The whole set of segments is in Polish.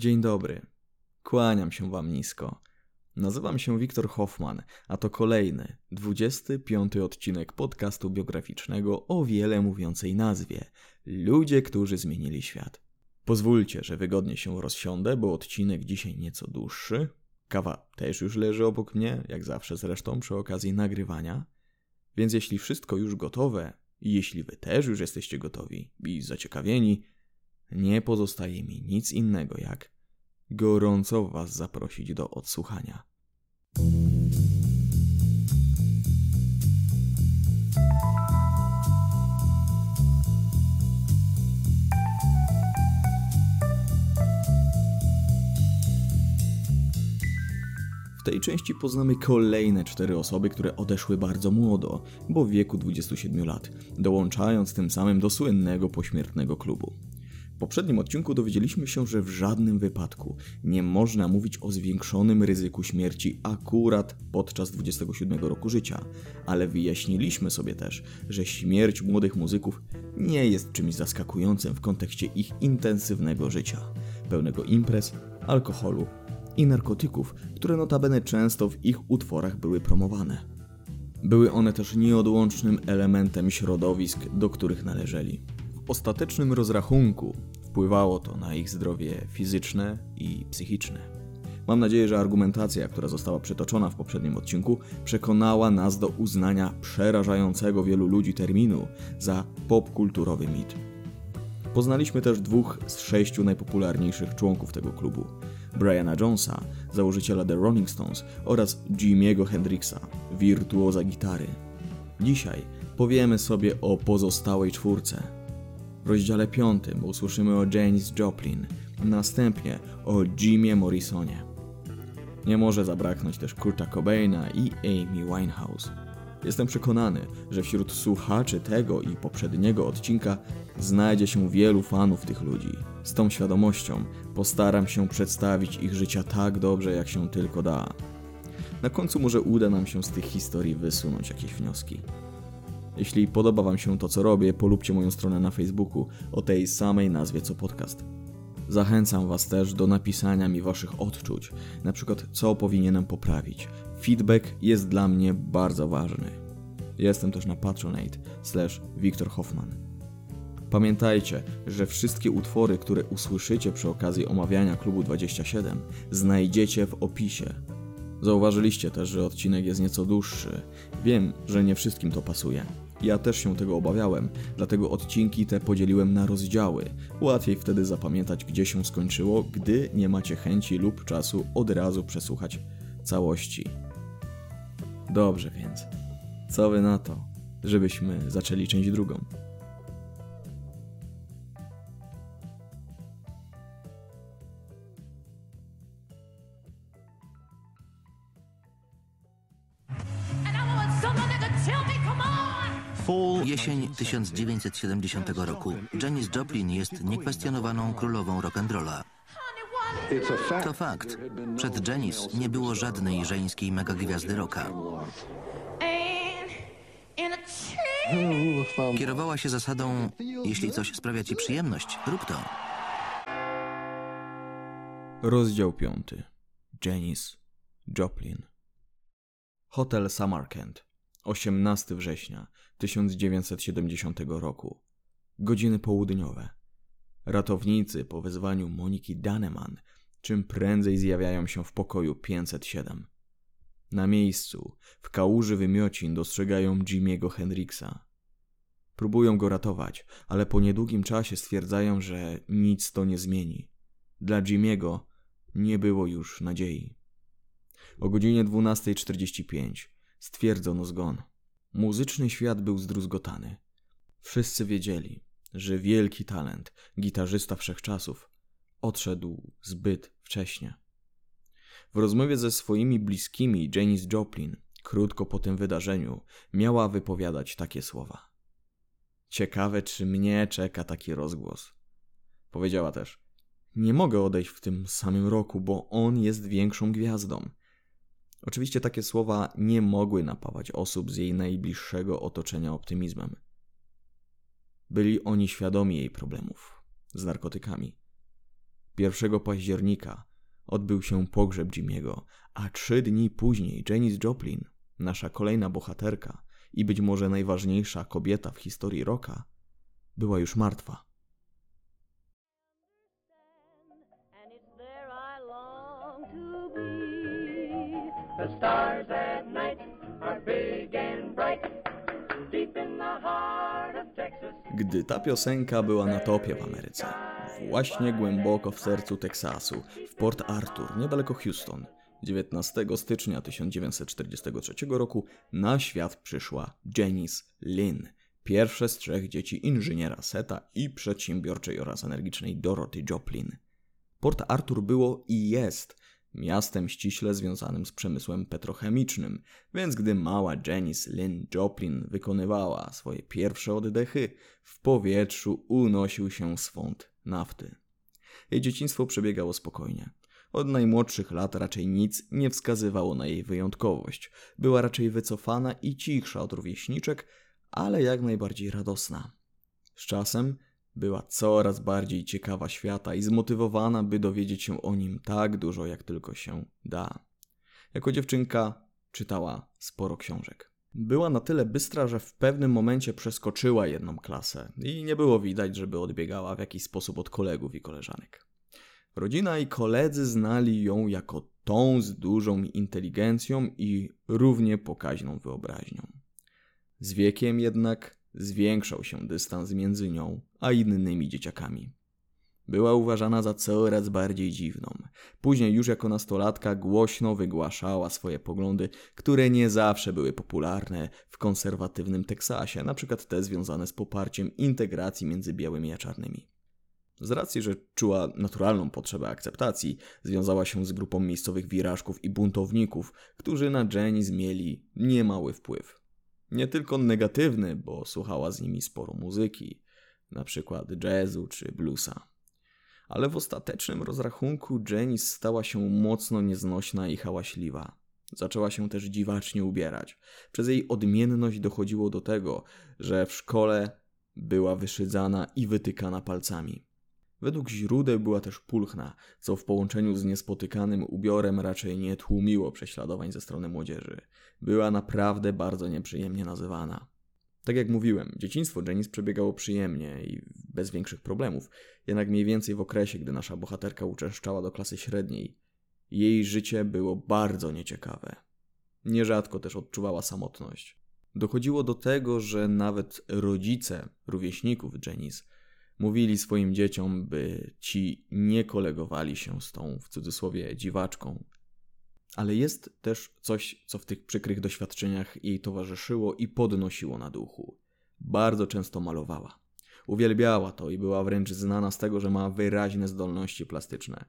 Dzień dobry. Kłaniam się wam nisko. Nazywam się Wiktor Hoffman, a to kolejny, 25 odcinek podcastu biograficznego o wiele mówiącej nazwie Ludzie, którzy zmienili świat. Pozwólcie, że wygodnie się rozsiądę, bo odcinek dzisiaj nieco dłuższy. Kawa też już leży obok mnie, jak zawsze zresztą przy okazji nagrywania. Więc jeśli wszystko już gotowe, i jeśli wy też już jesteście gotowi i zaciekawieni, nie pozostaje mi nic innego jak gorąco Was zaprosić do odsłuchania. W tej części poznamy kolejne cztery osoby, które odeszły bardzo młodo, bo w wieku 27 lat, dołączając tym samym do słynnego pośmiertnego klubu. Poprzednim odcinku dowiedzieliśmy się, że w żadnym wypadku nie można mówić o zwiększonym ryzyku śmierci akurat podczas 27 roku życia, ale wyjaśniliśmy sobie też, że śmierć młodych muzyków nie jest czymś zaskakującym w kontekście ich intensywnego życia, pełnego imprez, alkoholu i narkotyków, które notabene często w ich utworach były promowane. Były one też nieodłącznym elementem środowisk, do których należeli. Ostatecznym rozrachunku wpływało to na ich zdrowie fizyczne i psychiczne. Mam nadzieję, że argumentacja, która została przytoczona w poprzednim odcinku, przekonała nas do uznania przerażającego wielu ludzi terminu za popkulturowy mit. Poznaliśmy też dwóch z sześciu najpopularniejszych członków tego klubu: Briana Jonesa, założyciela The Rolling Stones oraz Jimiego Hendrixa, wirtuoza gitary. Dzisiaj powiemy sobie o pozostałej czwórce. W rozdziale piątym usłyszymy o Janis Joplin, następnie o Jimie Morrisonie. Nie może zabraknąć też Kurta Cobaina i Amy Winehouse. Jestem przekonany, że wśród słuchaczy tego i poprzedniego odcinka znajdzie się wielu fanów tych ludzi. Z tą świadomością postaram się przedstawić ich życia tak dobrze, jak się tylko da. Na końcu może uda nam się z tych historii wysunąć jakieś wnioski. Jeśli podoba Wam się to, co robię, polubcie moją stronę na Facebooku o tej samej nazwie co podcast. Zachęcam Was też do napisania mi Waszych odczuć, na przykład co powinienem poprawić. Feedback jest dla mnie bardzo ważny. Jestem też na patronate slash Wiktor Hoffman. Pamiętajcie, że wszystkie utwory, które usłyszycie przy okazji omawiania Klubu 27 znajdziecie w opisie. Zauważyliście też, że odcinek jest nieco dłuższy. Wiem, że nie wszystkim to pasuje. Ja też się tego obawiałem, dlatego odcinki te podzieliłem na rozdziały. Łatwiej wtedy zapamiętać, gdzie się skończyło, gdy nie macie chęci lub czasu od razu przesłuchać całości. Dobrze więc, co wy na to, żebyśmy zaczęli część drugą? Jesień 1970 roku. Janis Joplin jest niekwestionowaną królową rock'n'rolla. To fakt. Przed Janis nie było żadnej żeńskiej megagwiazdy rocka. Kierowała się zasadą, jeśli coś sprawia ci przyjemność, rób to. Rozdział 5. Janis Joplin Hotel Samarkand 18 września 1970 roku Godziny południowe Ratownicy po wezwaniu Moniki Daneman czym prędzej zjawiają się w pokoju 507. Na miejscu, w kałuży wymiocin dostrzegają Jimiego Hendrixa. Próbują go ratować, ale po niedługim czasie stwierdzają, że nic to nie zmieni. Dla Jimiego nie było już nadziei. O godzinie 12.45 stwierdzono zgon. Muzyczny świat był zdruzgotany. Wszyscy wiedzieli, że wielki talent, gitarzysta wszechczasów, odszedł zbyt wcześnie. W rozmowie ze swoimi bliskimi Janis Joplin, krótko po tym wydarzeniu, miała wypowiadać takie słowa. Ciekawe, czy mnie czeka taki rozgłos. Powiedziała też: Nie mogę odejść w tym samym roku, bo on jest większą gwiazdą. Oczywiście takie słowa nie mogły napawać osób z jej najbliższego otoczenia optymizmem. Byli oni świadomi jej problemów z narkotykami. 1 października odbył się pogrzeb Jimmy'ego, a trzy dni później Janis Joplin, nasza kolejna bohaterka i być może najważniejsza kobieta w historii rocka, była już martwa. The stars at night are big and bright. Gdy ta piosenka była na topie w Ameryce, właśnie głęboko w sercu Teksasu, w Port Arthur, niedaleko Houston, 19 stycznia 1943 roku na świat przyszła Janice Lynn, pierwsze z trzech dzieci inżyniera Seta i przedsiębiorczej oraz energicznej Dorothy Joplin. Port Arthur było i jest miastem ściśle związanym z przemysłem petrochemicznym, więc gdy mała Janice Lynn Joplin wykonywała swoje pierwsze oddechy, w powietrzu unosił się swąd nafty. Jej dzieciństwo przebiegało spokojnie. Od najmłodszych lat raczej nic nie wskazywało na jej wyjątkowość. Była raczej wycofana i cichsza od rówieśniczek, ale jak najbardziej radosna. Z czasem była coraz bardziej ciekawa świata i zmotywowana, by dowiedzieć się o nim tak dużo, jak tylko się da. Jako dziewczynka czytała sporo książek. Była na tyle bystra, że w pewnym momencie przeskoczyła jedną klasę i nie było widać, żeby odbiegała w jakiś sposób od kolegów i koleżanek. Rodzina i koledzy znali ją jako tą z dużą inteligencją i równie pokaźną wyobraźnią. Z wiekiem jednak zwiększał się dystans między nią a innymi dzieciakami. Była uważana za coraz bardziej dziwną. Później już jako nastolatka głośno wygłaszała swoje poglądy, które nie zawsze były popularne w konserwatywnym Teksasie, przykład te związane z poparciem integracji między białymi a czarnymi. Z racji, że czuła naturalną potrzebę akceptacji, związała się z grupą miejscowych wirażków i buntowników, którzy na Janice mieli niemały wpływ. Nie tylko negatywny, bo słuchała z nimi sporo muzyki, na przykład jazzu czy bluesa. Ale w ostatecznym rozrachunku Janice stała się mocno nieznośna i hałaśliwa. Zaczęła się też dziwacznie ubierać. Przez jej odmienność dochodziło do tego, że w szkole była wyszydzana i wytykana palcami. Według źródeł była też pulchna, co w połączeniu z niespotykanym ubiorem raczej nie tłumiło prześladowań ze strony młodzieży. Była naprawdę bardzo nieprzyjemnie nazywana. Tak jak mówiłem, dzieciństwo Janice przebiegało przyjemnie i bez większych problemów, jednak mniej więcej w okresie, gdy nasza bohaterka uczęszczała do klasy średniej, jej życie było bardzo nieciekawe. Nierzadko też odczuwała samotność. Dochodziło do tego, że nawet rodzice rówieśników Janice mówili swoim dzieciom, by ci nie kolegowali się z tą, w cudzysłowie, dziwaczką. Ale jest też coś, co w tych przykrych doświadczeniach jej towarzyszyło i podnosiło na duchu. Bardzo często malowała. Uwielbiała to i była wręcz znana z tego, że ma wyraźne zdolności plastyczne.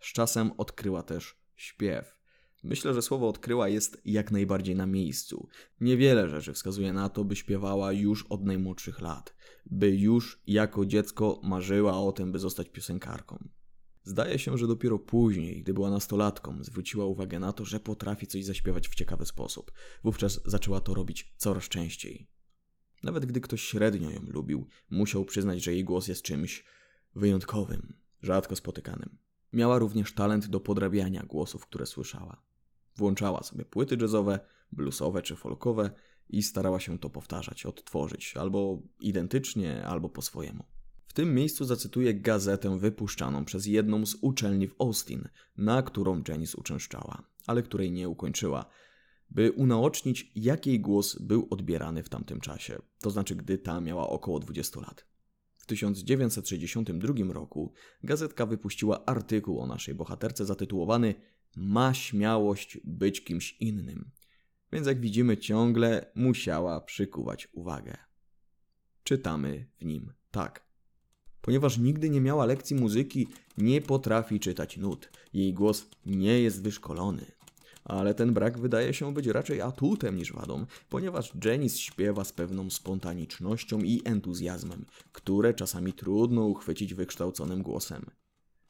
Z czasem odkryła też śpiew. Myślę, że słowo odkryła jest jak najbardziej na miejscu. Niewiele rzeczy wskazuje na to, by śpiewała już od najmłodszych lat, by już jako dziecko marzyła o tym, by zostać piosenkarką. Zdaje się, że dopiero później, gdy była nastolatką, zwróciła uwagę na to, że potrafi coś zaśpiewać w ciekawy sposób. Wówczas zaczęła to robić coraz częściej. Nawet gdy ktoś średnio ją lubił, musiał przyznać, że jej głos jest czymś wyjątkowym, rzadko spotykanym. Miała również talent do podrabiania głosów, które słyszała. Włączała sobie płyty jazzowe, bluesowe czy folkowe i starała się to powtarzać, odtworzyć, albo identycznie, albo po swojemu. W tym miejscu zacytuję gazetę wypuszczaną przez jedną z uczelni w Austin, na którą Janice uczęszczała, ale której nie ukończyła, by unaocznić, jak jej głos był odbierany w tamtym czasie, to znaczy gdy ta miała około 20 lat. W 1962 roku gazetka wypuściła artykuł o naszej bohaterce zatytułowany Ma śmiałość być kimś innym, więc jak widzimy ciągle musiała przykuwać uwagę. Czytamy w nim tak. Ponieważ nigdy nie miała lekcji muzyki, nie potrafi czytać nut. Jej głos nie jest wyszkolony. Ale ten brak wydaje się być raczej atutem niż wadą, ponieważ Janice śpiewa z pewną spontanicznością i entuzjazmem, które czasami trudno uchwycić wykształconym głosem.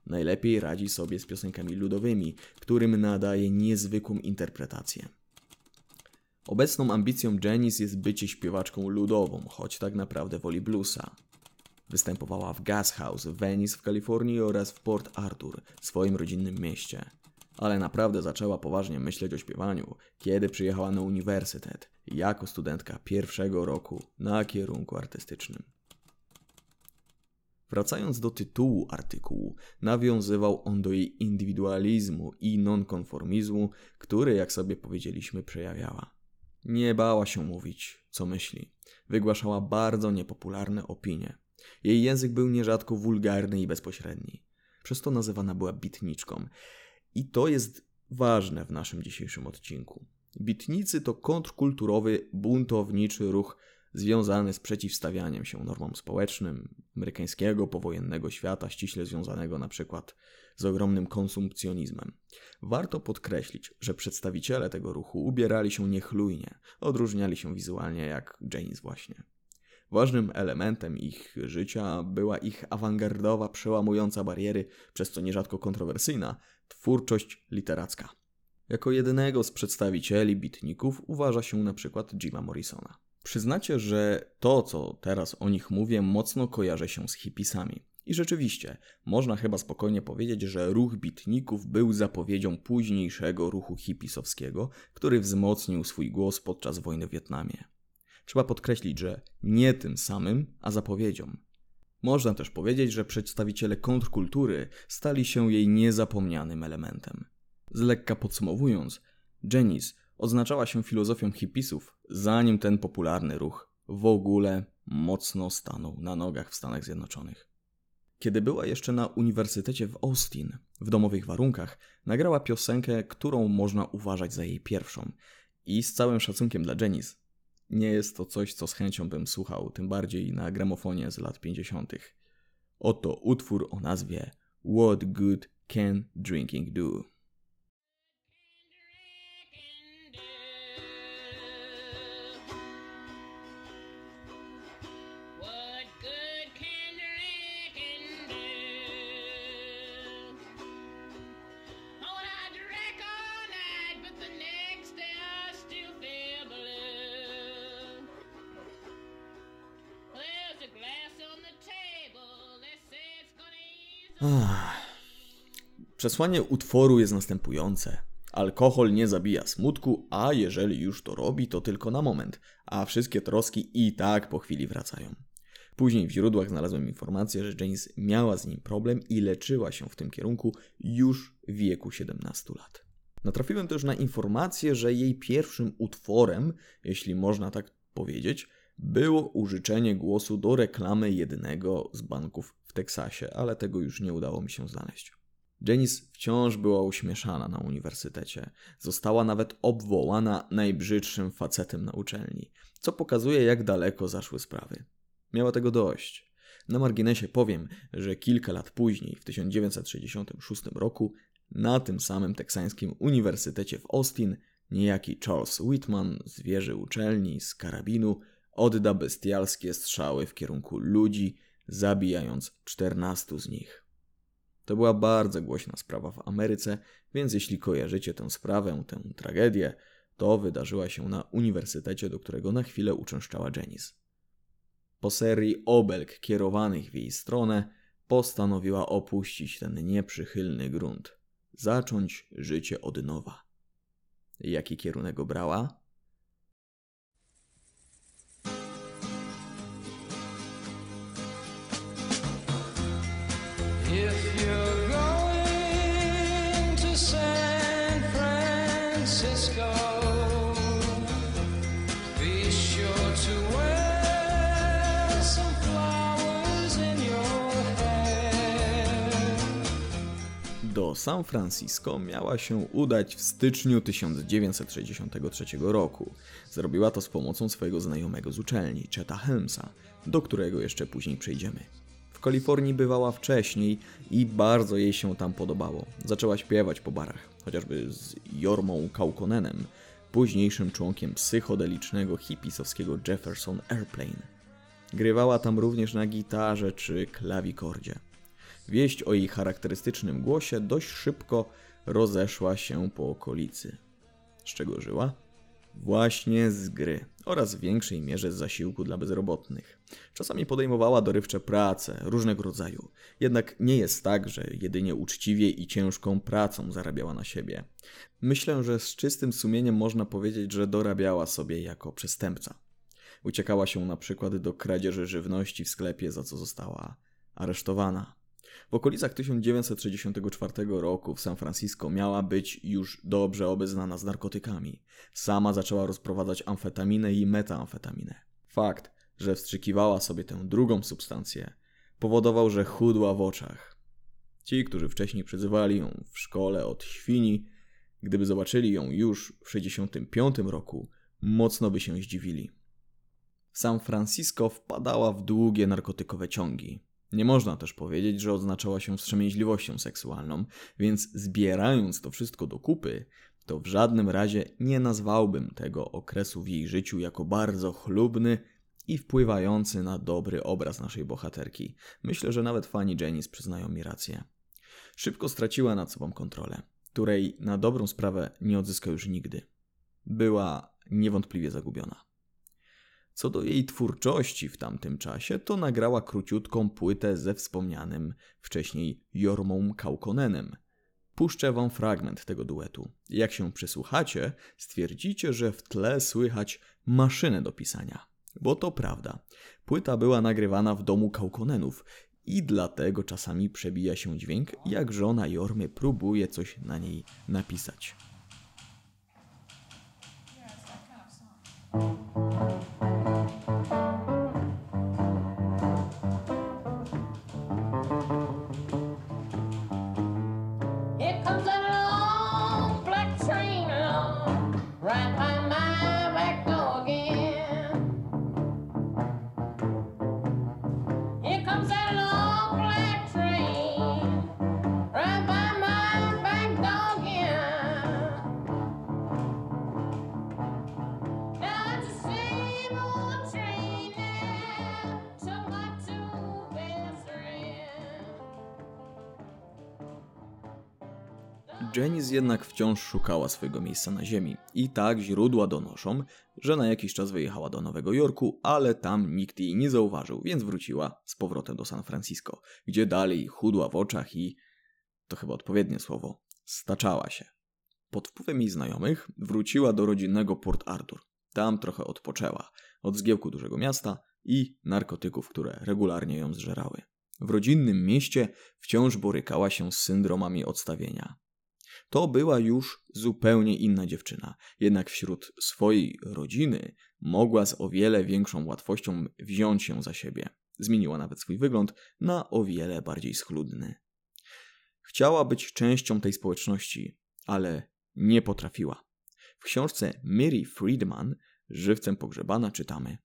Najlepiej radzi sobie z piosenkami ludowymi, którym nadaje niezwykłą interpretację. Obecną ambicją Janice jest bycie śpiewaczką ludową, choć tak naprawdę woli bluesa. Występowała w Gas House w Venice w Kalifornii oraz w Port Arthur, swoim rodzinnym mieście. Ale naprawdę zaczęła poważnie myśleć o śpiewaniu, kiedy przyjechała na uniwersytet jako studentka pierwszego roku na kierunku artystycznym. Wracając do tytułu artykułu, nawiązywał on do jej indywidualizmu i nonkonformizmu, który, jak sobie powiedzieliśmy, przejawiała. Nie bała się mówić, co myśli. Wygłaszała bardzo niepopularne opinie. Jej język był nierzadko wulgarny i bezpośredni. Przez to nazywana była bitniczką. I to jest ważne w naszym dzisiejszym odcinku. Bitnicy to kontrkulturowy, buntowniczy ruch związany z przeciwstawianiem się normom społecznym amerykańskiego powojennego świata, ściśle związanego na przykład z ogromnym konsumpcjonizmem. Warto podkreślić, że przedstawiciele tego ruchu ubierali się niechlujnie, odróżniali się wizualnie jak Janis właśnie. Ważnym elementem ich życia była ich awangardowa, przełamująca bariery, przez co nierzadko kontrowersyjna, twórczość literacka. Jako jedynego z przedstawicieli bitników uważa się na przykład Jima Morrisona. Przyznacie, że to, co teraz o nich mówię, mocno kojarzy się z hipisami. I rzeczywiście, można chyba spokojnie powiedzieć, że ruch bitników był zapowiedzią późniejszego ruchu hipisowskiego, który wzmocnił swój głos podczas wojny w Wietnamie. Trzeba podkreślić, że nie tym samym, a zapowiedzią. Można też powiedzieć, że przedstawiciele kontrkultury stali się jej niezapomnianym elementem. Z lekka podsumowując, Janice oznaczała się filozofią hipisów, zanim ten popularny ruch w ogóle mocno stanął na nogach w Stanach Zjednoczonych. Kiedy była jeszcze na uniwersytecie w Austin, w domowych warunkach, nagrała piosenkę, którą można uważać za jej pierwszą. I z całym szacunkiem dla Janice, nie jest to coś, co z chęcią bym słuchał, tym bardziej na gramofonie z lat 50. Oto utwór o nazwie What Good Can Drinking Do? Przesłanie utworu jest następujące. Alkohol nie zabija smutku, a jeżeli już to robi, to tylko na moment, a wszystkie troski i tak po chwili wracają. Później w źródłach znalazłem informację, że James miała z nim problem i leczyła się w tym kierunku już w wieku 17 lat. Natrafiłem też na informację, że jej pierwszym utworem, jeśli można tak powiedzieć, było użyczenie głosu do reklamy jednego z banków w Teksasie, ale tego już nie udało mi się znaleźć. Janice wciąż była uśmieszana na uniwersytecie. Została nawet obwołana najbrzydszym facetem na uczelni, co pokazuje, jak daleko zaszły sprawy. Miała tego dość. Na marginesie powiem, że kilka lat później, w 1966 roku, na tym samym teksańskim uniwersytecie w Austin, niejaki Charles Whitman z wieży uczelni z karabinu odda bestialskie strzały w kierunku ludzi, zabijając 14 z nich. To była bardzo głośna sprawa w Ameryce, więc jeśli kojarzycie tę sprawę, tę tragedię, to wydarzyła się na uniwersytecie, do którego na chwilę uczęszczała Janice. Po serii obelg kierowanych w jej stronę, postanowiła opuścić ten nieprzychylny grunt, zacząć życie od nowa. Jaki kierunek obrała? If San Francisco miała się udać w styczniu 1963 roku. Zrobiła to z pomocą swojego znajomego z uczelni, Cheta Helmsa, do którego jeszcze później przejdziemy. W Kalifornii bywała wcześniej i bardzo jej się tam podobało. Zaczęła śpiewać po barach, chociażby z Jormą Kaukonenem, późniejszym członkiem psychodelicznego hipisowskiego Jefferson Airplane. Grywała tam również na gitarze czy klawikordzie. Wieść o jej charakterystycznym głosie dość szybko rozeszła się po okolicy. Z czego żyła? Właśnie z gry oraz w większej mierze z zasiłku dla bezrobotnych. Czasami podejmowała dorywcze prace różnego rodzaju. Jednak nie jest tak, że jedynie uczciwie i ciężką pracą zarabiała na siebie. Myślę, że z czystym sumieniem można powiedzieć, że dorabiała sobie jako przestępca. Uciekała się na przykład do kradzieży żywności w sklepie, za co została aresztowana. W okolicach 1964 roku w San Francisco miała być już dobrze obeznana z narkotykami. Sama zaczęła rozprowadzać amfetaminę i metamfetaminę. Fakt, że wstrzykiwała sobie tę drugą substancję, powodował, że chudła w oczach. Ci, którzy wcześniej przyzywali ją w szkole od świni, gdyby zobaczyli ją już w 65 roku, mocno by się zdziwili. San Francisco wpadała w długie narkotykowe ciągi. Nie można też powiedzieć, że odznaczała się wstrzemięźliwością seksualną, więc zbierając to wszystko do kupy, to w żadnym razie nie nazwałbym tego okresu w jej życiu jako bardzo chlubny i wpływający na dobry obraz naszej bohaterki. Myślę, że nawet fani Janice przyznają mi rację. Szybko straciła nad sobą kontrolę, której na dobrą sprawę nie odzyska już nigdy. Była niewątpliwie zagubiona. Co do jej twórczości w tamtym czasie, to nagrała króciutką płytę ze wspomnianym wcześniej Jormą Kaukonenem. Puszczę wam fragment tego duetu. Jak się przysłuchacie, stwierdzicie, że w tle słychać maszynę do pisania. Bo to prawda. Płyta była nagrywana w domu Kaukonenów i dlatego czasami przebija się dźwięk, jak żona Jormy próbuje coś na niej napisać. Janice jednak wciąż szukała swojego miejsca na ziemi i tak źródła donoszą, że na jakiś czas wyjechała do Nowego Jorku, ale tam nikt jej nie zauważył, więc wróciła z powrotem do San Francisco, gdzie dalej chudła w oczach i, to chyba odpowiednie słowo, staczała się. Pod wpływem jej znajomych wróciła do rodzinnego Port Arthur. Tam trochę odpoczęła od zgiełku dużego miasta i narkotyków, które regularnie ją zżerały. W rodzinnym mieście wciąż borykała się z syndromami odstawienia. To była już zupełnie inna dziewczyna, jednak wśród swojej rodziny mogła z o wiele większą łatwością wziąć się za siebie. Zmieniła nawet swój wygląd na o wiele bardziej schludny. Chciała być częścią tej społeczności, ale nie potrafiła. W książce Mary Friedman, żywcem pogrzebana, czytamy.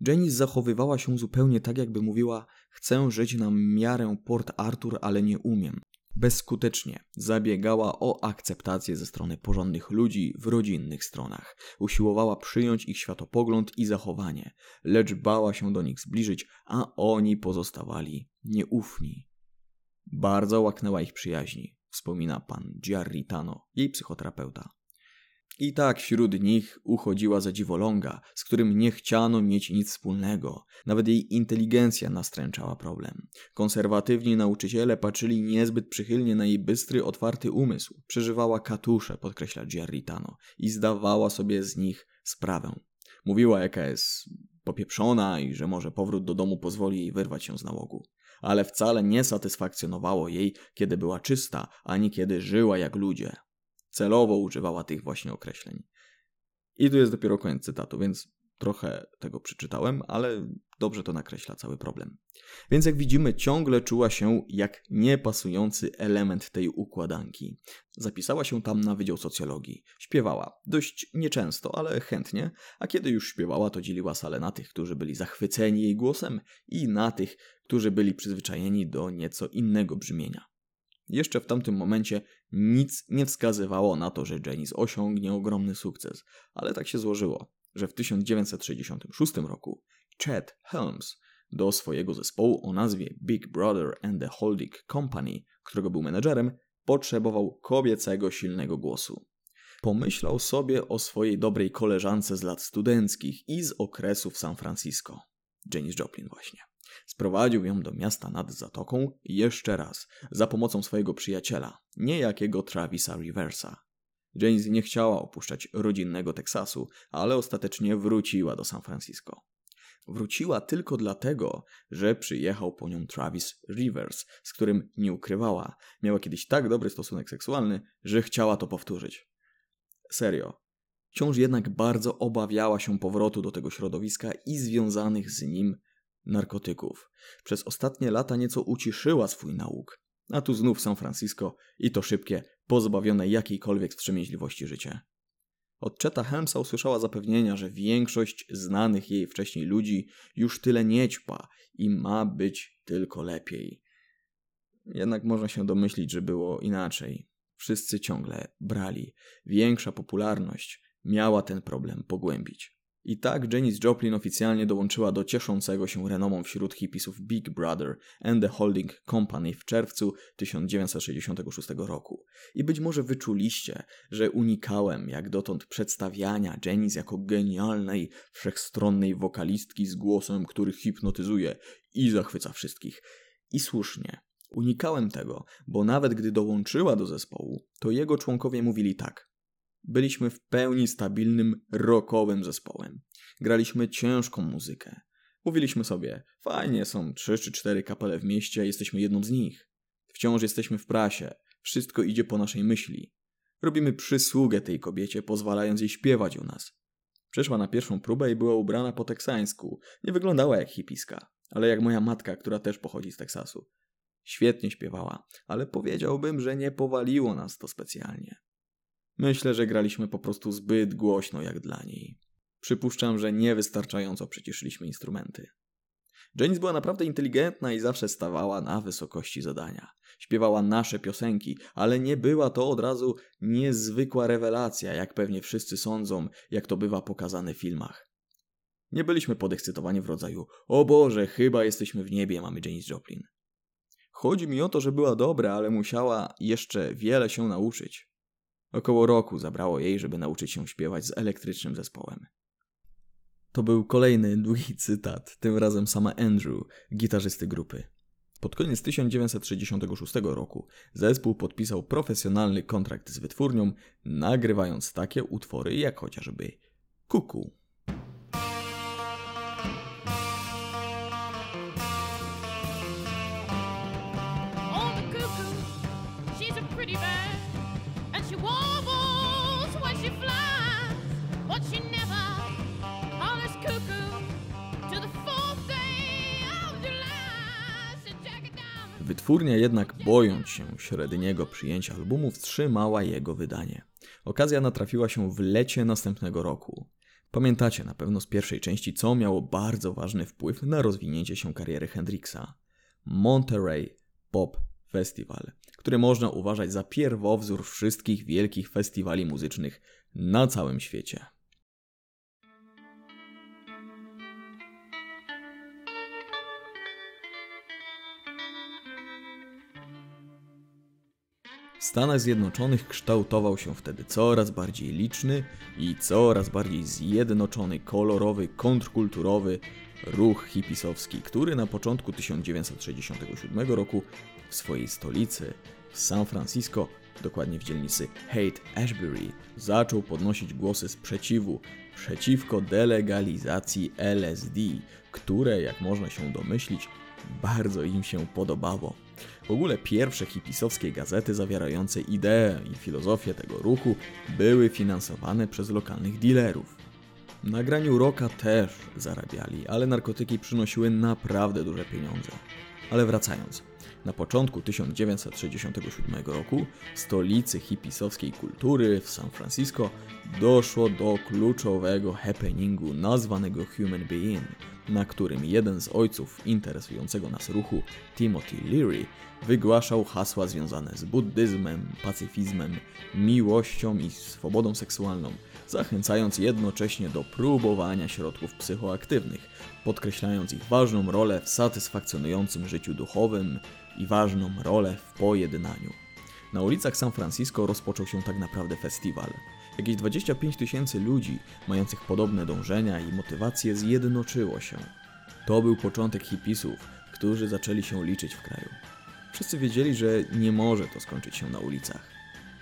Janice zachowywała się zupełnie tak, jakby mówiła: Chcę żyć na miarę Port Arthur, ale nie umiem. Bezskutecznie zabiegała o akceptację ze strony porządnych ludzi w rodzinnych stronach. Usiłowała przyjąć ich światopogląd i zachowanie, lecz bała się do nich zbliżyć, a oni pozostawali nieufni. Bardzo łaknęła ich przyjaźni, wspomina pan Giarritano, jej psychoterapeuta. I tak wśród nich uchodziła za dziwoląga, z którym nie chciano mieć nic wspólnego. Nawet jej inteligencja nastręczała problem. Konserwatywni nauczyciele patrzyli niezbyt przychylnie na jej bystry, otwarty umysł. Przeżywała katusze, podkreśla Giarritano, i zdawała sobie z nich sprawę. Mówiła, jaka jest popieprzona i że może powrót do domu pozwoli jej wyrwać się z nałogu. Ale wcale nie satysfakcjonowało jej, kiedy była czysta, ani kiedy żyła jak ludzie celowo używała tych właśnie określeń. I tu jest dopiero koniec cytatu, więc trochę tego przeczytałem, ale dobrze to nakreśla cały problem. Więc jak widzimy, ciągle czuła się jak niepasujący element tej układanki. Zapisała się tam na Wydział Socjologii. Śpiewała, dość nieczęsto, ale chętnie, a kiedy już śpiewała, to dzieliła salę na tych, którzy byli zachwyceni jej głosem i na tych, którzy byli przyzwyczajeni do nieco innego brzmienia. Jeszcze w tamtym momencie nic nie wskazywało na to, że Janice osiągnie ogromny sukces, ale tak się złożyło, że w 1966 roku Chet Helms do swojego zespołu o nazwie Big Brother and the Holding Company, którego był menedżerem, potrzebował kobiecego silnego głosu. Pomyślał sobie o swojej dobrej koleżance z lat studenckich i z okresu w San Francisco. Janis Joplin właśnie. Sprowadził ją do miasta nad zatoką jeszcze raz, za pomocą swojego przyjaciela, niejakiego Travisa Riversa. Janis nie chciała opuszczać rodzinnego Teksasu, ale ostatecznie wróciła do San Francisco. Wróciła tylko dlatego, że przyjechał po nią Travis Rivers, z którym nie ukrywała. Miała kiedyś tak dobry stosunek seksualny, że chciała to powtórzyć. Serio. Wciąż jednak bardzo obawiała się powrotu do tego środowiska i związanych z nim narkotyków. Przez ostatnie lata nieco uciszyła swój nauk. A tu znów San Francisco i to szybkie, pozbawione jakiejkolwiek wstrzemięźliwości życie. Od Cheta Helmsa usłyszała zapewnienia, że większość znanych jej wcześniej ludzi już tyle nie ćpa i ma być tylko lepiej. Jednak można się domyślić, że było inaczej. Wszyscy ciągle brali. Większa popularność miała ten problem pogłębić. I tak Janis Joplin oficjalnie dołączyła do cieszącego się renomą wśród hipisów Big Brother and the Holding Company w czerwcu 1966 roku. I być może wyczuliście, że unikałem jak dotąd przedstawiania Janis jako genialnej, wszechstronnej wokalistki z głosem, który hipnotyzuje i zachwyca wszystkich. I słusznie. Unikałem tego, bo nawet gdy dołączyła do zespołu, to jego członkowie mówili tak. Byliśmy w pełni stabilnym, rockowym zespołem. Graliśmy ciężką muzykę. Mówiliśmy sobie, fajnie, są trzy czy cztery kapele w mieście, jesteśmy jedną z nich. Wciąż jesteśmy w prasie, wszystko idzie po naszej myśli. Robimy przysługę tej kobiecie, pozwalając jej śpiewać u nas. Przyszła na pierwszą próbę i była ubrana po teksańsku. Nie wyglądała jak hipiska, ale jak moja matka, która też pochodzi z Teksasu. Świetnie śpiewała, ale powiedziałbym, że nie powaliło nas to specjalnie. Myślę, że graliśmy po prostu zbyt głośno jak dla niej. Przypuszczam, że niewystarczająco przyciszyliśmy instrumenty. Janis była naprawdę inteligentna i zawsze stawała na wysokości zadania. Śpiewała nasze piosenki, ale nie była to od razu niezwykła rewelacja, jak pewnie wszyscy sądzą, jak to bywa pokazane w filmach. Nie byliśmy podekscytowani w rodzaju o Boże, chyba jesteśmy w niebie, mamy Janis Joplin. Chodzi mi o to, że była dobra, ale musiała jeszcze wiele się nauczyć. Około roku zabrało jej, żeby nauczyć się śpiewać z elektrycznym zespołem. To był kolejny długi cytat, tym razem sama Andrew, gitarzysty grupy. Pod koniec 1966 roku zespół podpisał profesjonalny kontrakt z wytwórnią, nagrywając takie utwory jak chociażby Kuku. Wytwórnia jednak, bojąc się średniego przyjęcia albumu, wstrzymała jego wydanie. Okazja natrafiła się w lecie następnego roku. Pamiętacie na pewno z pierwszej części, co miało bardzo ważny wpływ na rozwinięcie się kariery Hendrixa. Monterey Pop Festival, który można uważać za pierwowzór wszystkich wielkich festiwali muzycznych na całym świecie. W Stanach Zjednoczonych kształtował się wtedy coraz bardziej liczny i coraz bardziej zjednoczony, kolorowy, kontrkulturowy ruch hipisowski, który na początku 1967 roku w swojej stolicy, w San Francisco, dokładnie w dzielnicy Haight-Ashbury, zaczął podnosić głosy sprzeciwu przeciwko delegalizacji LSD, które, jak można się domyślić, bardzo im się podobało. W ogóle pierwsze hipisowskie gazety zawierające idee i filozofię tego ruchu były finansowane przez lokalnych dealerów. Na graniu rocka też zarabiali, ale narkotyki przynosiły naprawdę duże pieniądze. Ale wracając, na początku 1967 roku stolicy hipisowskiej kultury w San Francisco doszło do kluczowego happeningu nazwanego Human Being, na którym jeden z ojców interesującego nas ruchu, Timothy Leary, wygłaszał hasła związane z buddyzmem, pacyfizmem, miłością i swobodą seksualną, zachęcając jednocześnie do próbowania środków psychoaktywnych, podkreślając ich ważną rolę w satysfakcjonującym życiu duchowym i ważną rolę w pojednaniu. Na ulicach San Francisco rozpoczął się tak naprawdę festiwal. Jakieś 25 tysięcy ludzi mających podobne dążenia i motywacje zjednoczyło się. To był początek hipisów, którzy zaczęli się liczyć w kraju. Wszyscy wiedzieli, że nie może to skończyć się na ulicach.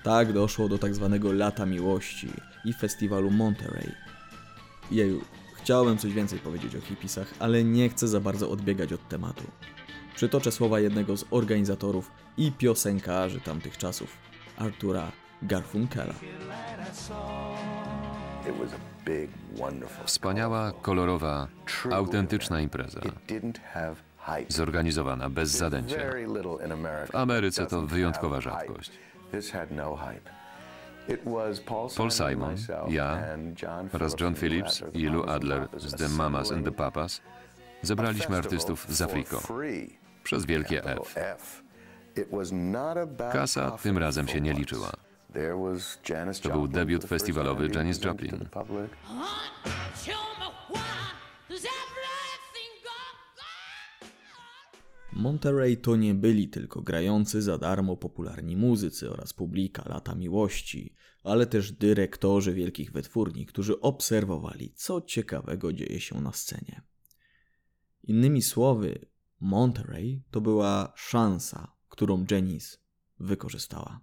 Tak doszło do tak zwanego Lata Miłości i festiwalu Monterey. Jeju, chciałem coś więcej powiedzieć o hipisach, ale nie chcę za bardzo odbiegać od tematu. Przytoczę słowa jednego z organizatorów i piosenkarzy tamtych czasów, Artura Garfunkela. Wspaniała, kolorowa, autentyczna impreza. Zorganizowana bez zadęcia. W Ameryce to wyjątkowa rzadkość. No Paul Simon, ja oraz John Phillips i Lou Adler, z The Mamas and the Papas zebraliśmy artystów z Afriko przez wielkie F. Kasa tym razem się nie liczyła. To był debiut festiwalowy Janis Joplin. Monterey to nie byli tylko grający za darmo popularni muzycy oraz publika lata miłości, ale też dyrektorzy wielkich wytwórni, którzy obserwowali, co ciekawego dzieje się na scenie. Innymi słowy, Monterey to była szansa, którą Janice wykorzystała.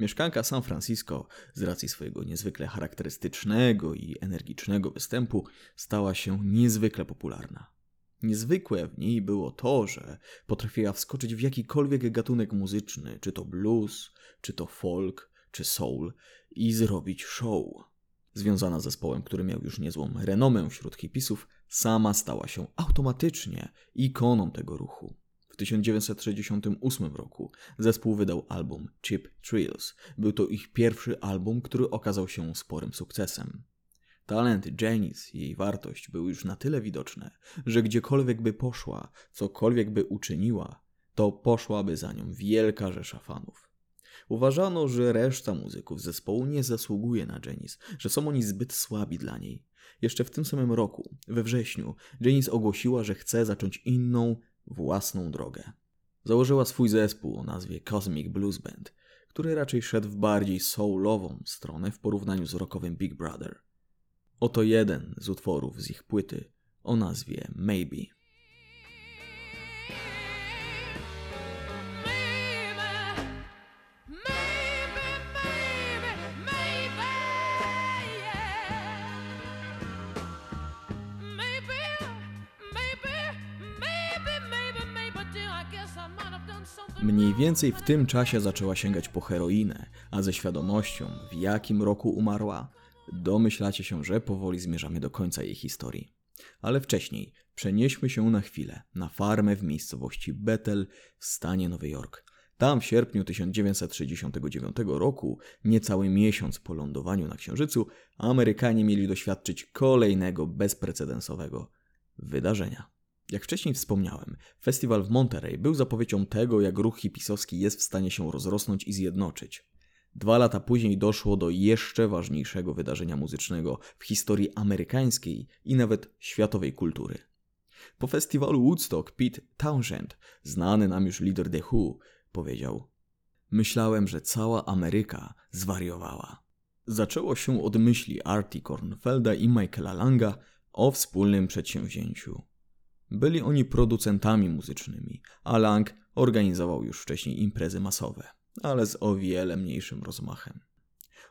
Mieszkanka San Francisco, z racji swojego niezwykle charakterystycznego i energicznego występu, stała się niezwykle popularna. Niezwykłe w niej było to, że potrafiła wskoczyć w jakikolwiek gatunek muzyczny, czy to blues, czy to folk, czy soul, i zrobić show. Związana z zespołem, który miał już niezłą renomę wśród hipisów, sama stała się automatycznie ikoną tego ruchu. W 1968 roku zespół wydał album Cheap Thrills. Był to ich pierwszy album, który okazał się sporym sukcesem. Talent Janice i jej wartość były już na tyle widoczne, że gdziekolwiek by poszła, cokolwiek by uczyniła, to poszłaby za nią wielka rzesza fanów. Uważano, że reszta muzyków zespołu nie zasługuje na Janice, że są oni zbyt słabi dla niej. Jeszcze w tym samym roku, we wrześniu, Janice ogłosiła, że chce zacząć inną, własną drogę. Założyła swój zespół o nazwie Cosmic Blues Band, który raczej szedł w bardziej soulową stronę w porównaniu z rockowym Big Brother. Oto jeden z utworów z ich płyty o nazwie. Maybe, Mniej więcej w tym czasie zaczęła sięgać po heroinę, a ze świadomością, w jakim roku umarła, domyślacie się, że powoli zmierzamy do końca jej historii. Ale wcześniej przenieśmy się na chwilę na farmę w miejscowości Bethel w stanie Nowy Jork. Tam w sierpniu 1969 roku, niecały miesiąc po lądowaniu na Księżycu, Amerykanie mieli doświadczyć kolejnego bezprecedensowego wydarzenia. Jak wcześniej wspomniałem, festiwal w Monterey był zapowiedzią tego, jak ruch hipisowski jest w stanie się rozrosnąć i zjednoczyć. Dwa lata później doszło do jeszcze ważniejszego wydarzenia muzycznego w historii amerykańskiej i nawet światowej kultury. Po festiwalu Woodstock Pete Townshend, znany nam już lider The Who, powiedział: Myślałem, że cała Ameryka zwariowała. Zaczęło się od myśli Artie Kornfelda i Michaela Langa o wspólnym przedsięwzięciu. Byli oni producentami muzycznymi, a Lang organizował już wcześniej imprezy masowe, ale z o wiele mniejszym rozmachem.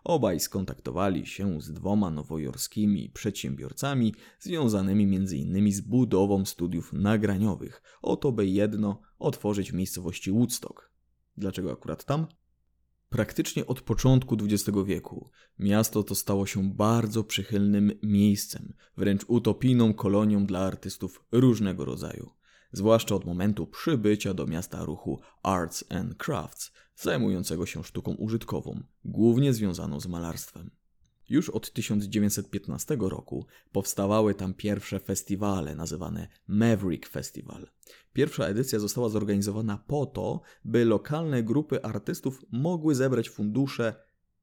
Obaj skontaktowali się z dwoma nowojorskimi przedsiębiorcami związanymi m.in. z budową studiów nagraniowych, oto by jedno otworzyć w miejscowości Woodstock. Dlaczego akurat tam? Praktycznie od początku XX wieku miasto to stało się bardzo przychylnym miejscem, wręcz utopijną kolonią dla artystów różnego rodzaju, zwłaszcza od momentu przybycia do miasta ruchu Arts and Crafts, zajmującego się sztuką użytkową, głównie związaną z malarstwem. Już od 1915 roku powstawały tam pierwsze festiwale nazywane Maverick Festival. Pierwsza edycja została zorganizowana po to, by lokalne grupy artystów mogły zebrać fundusze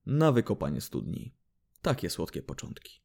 na wykopanie studni. Takie słodkie początki.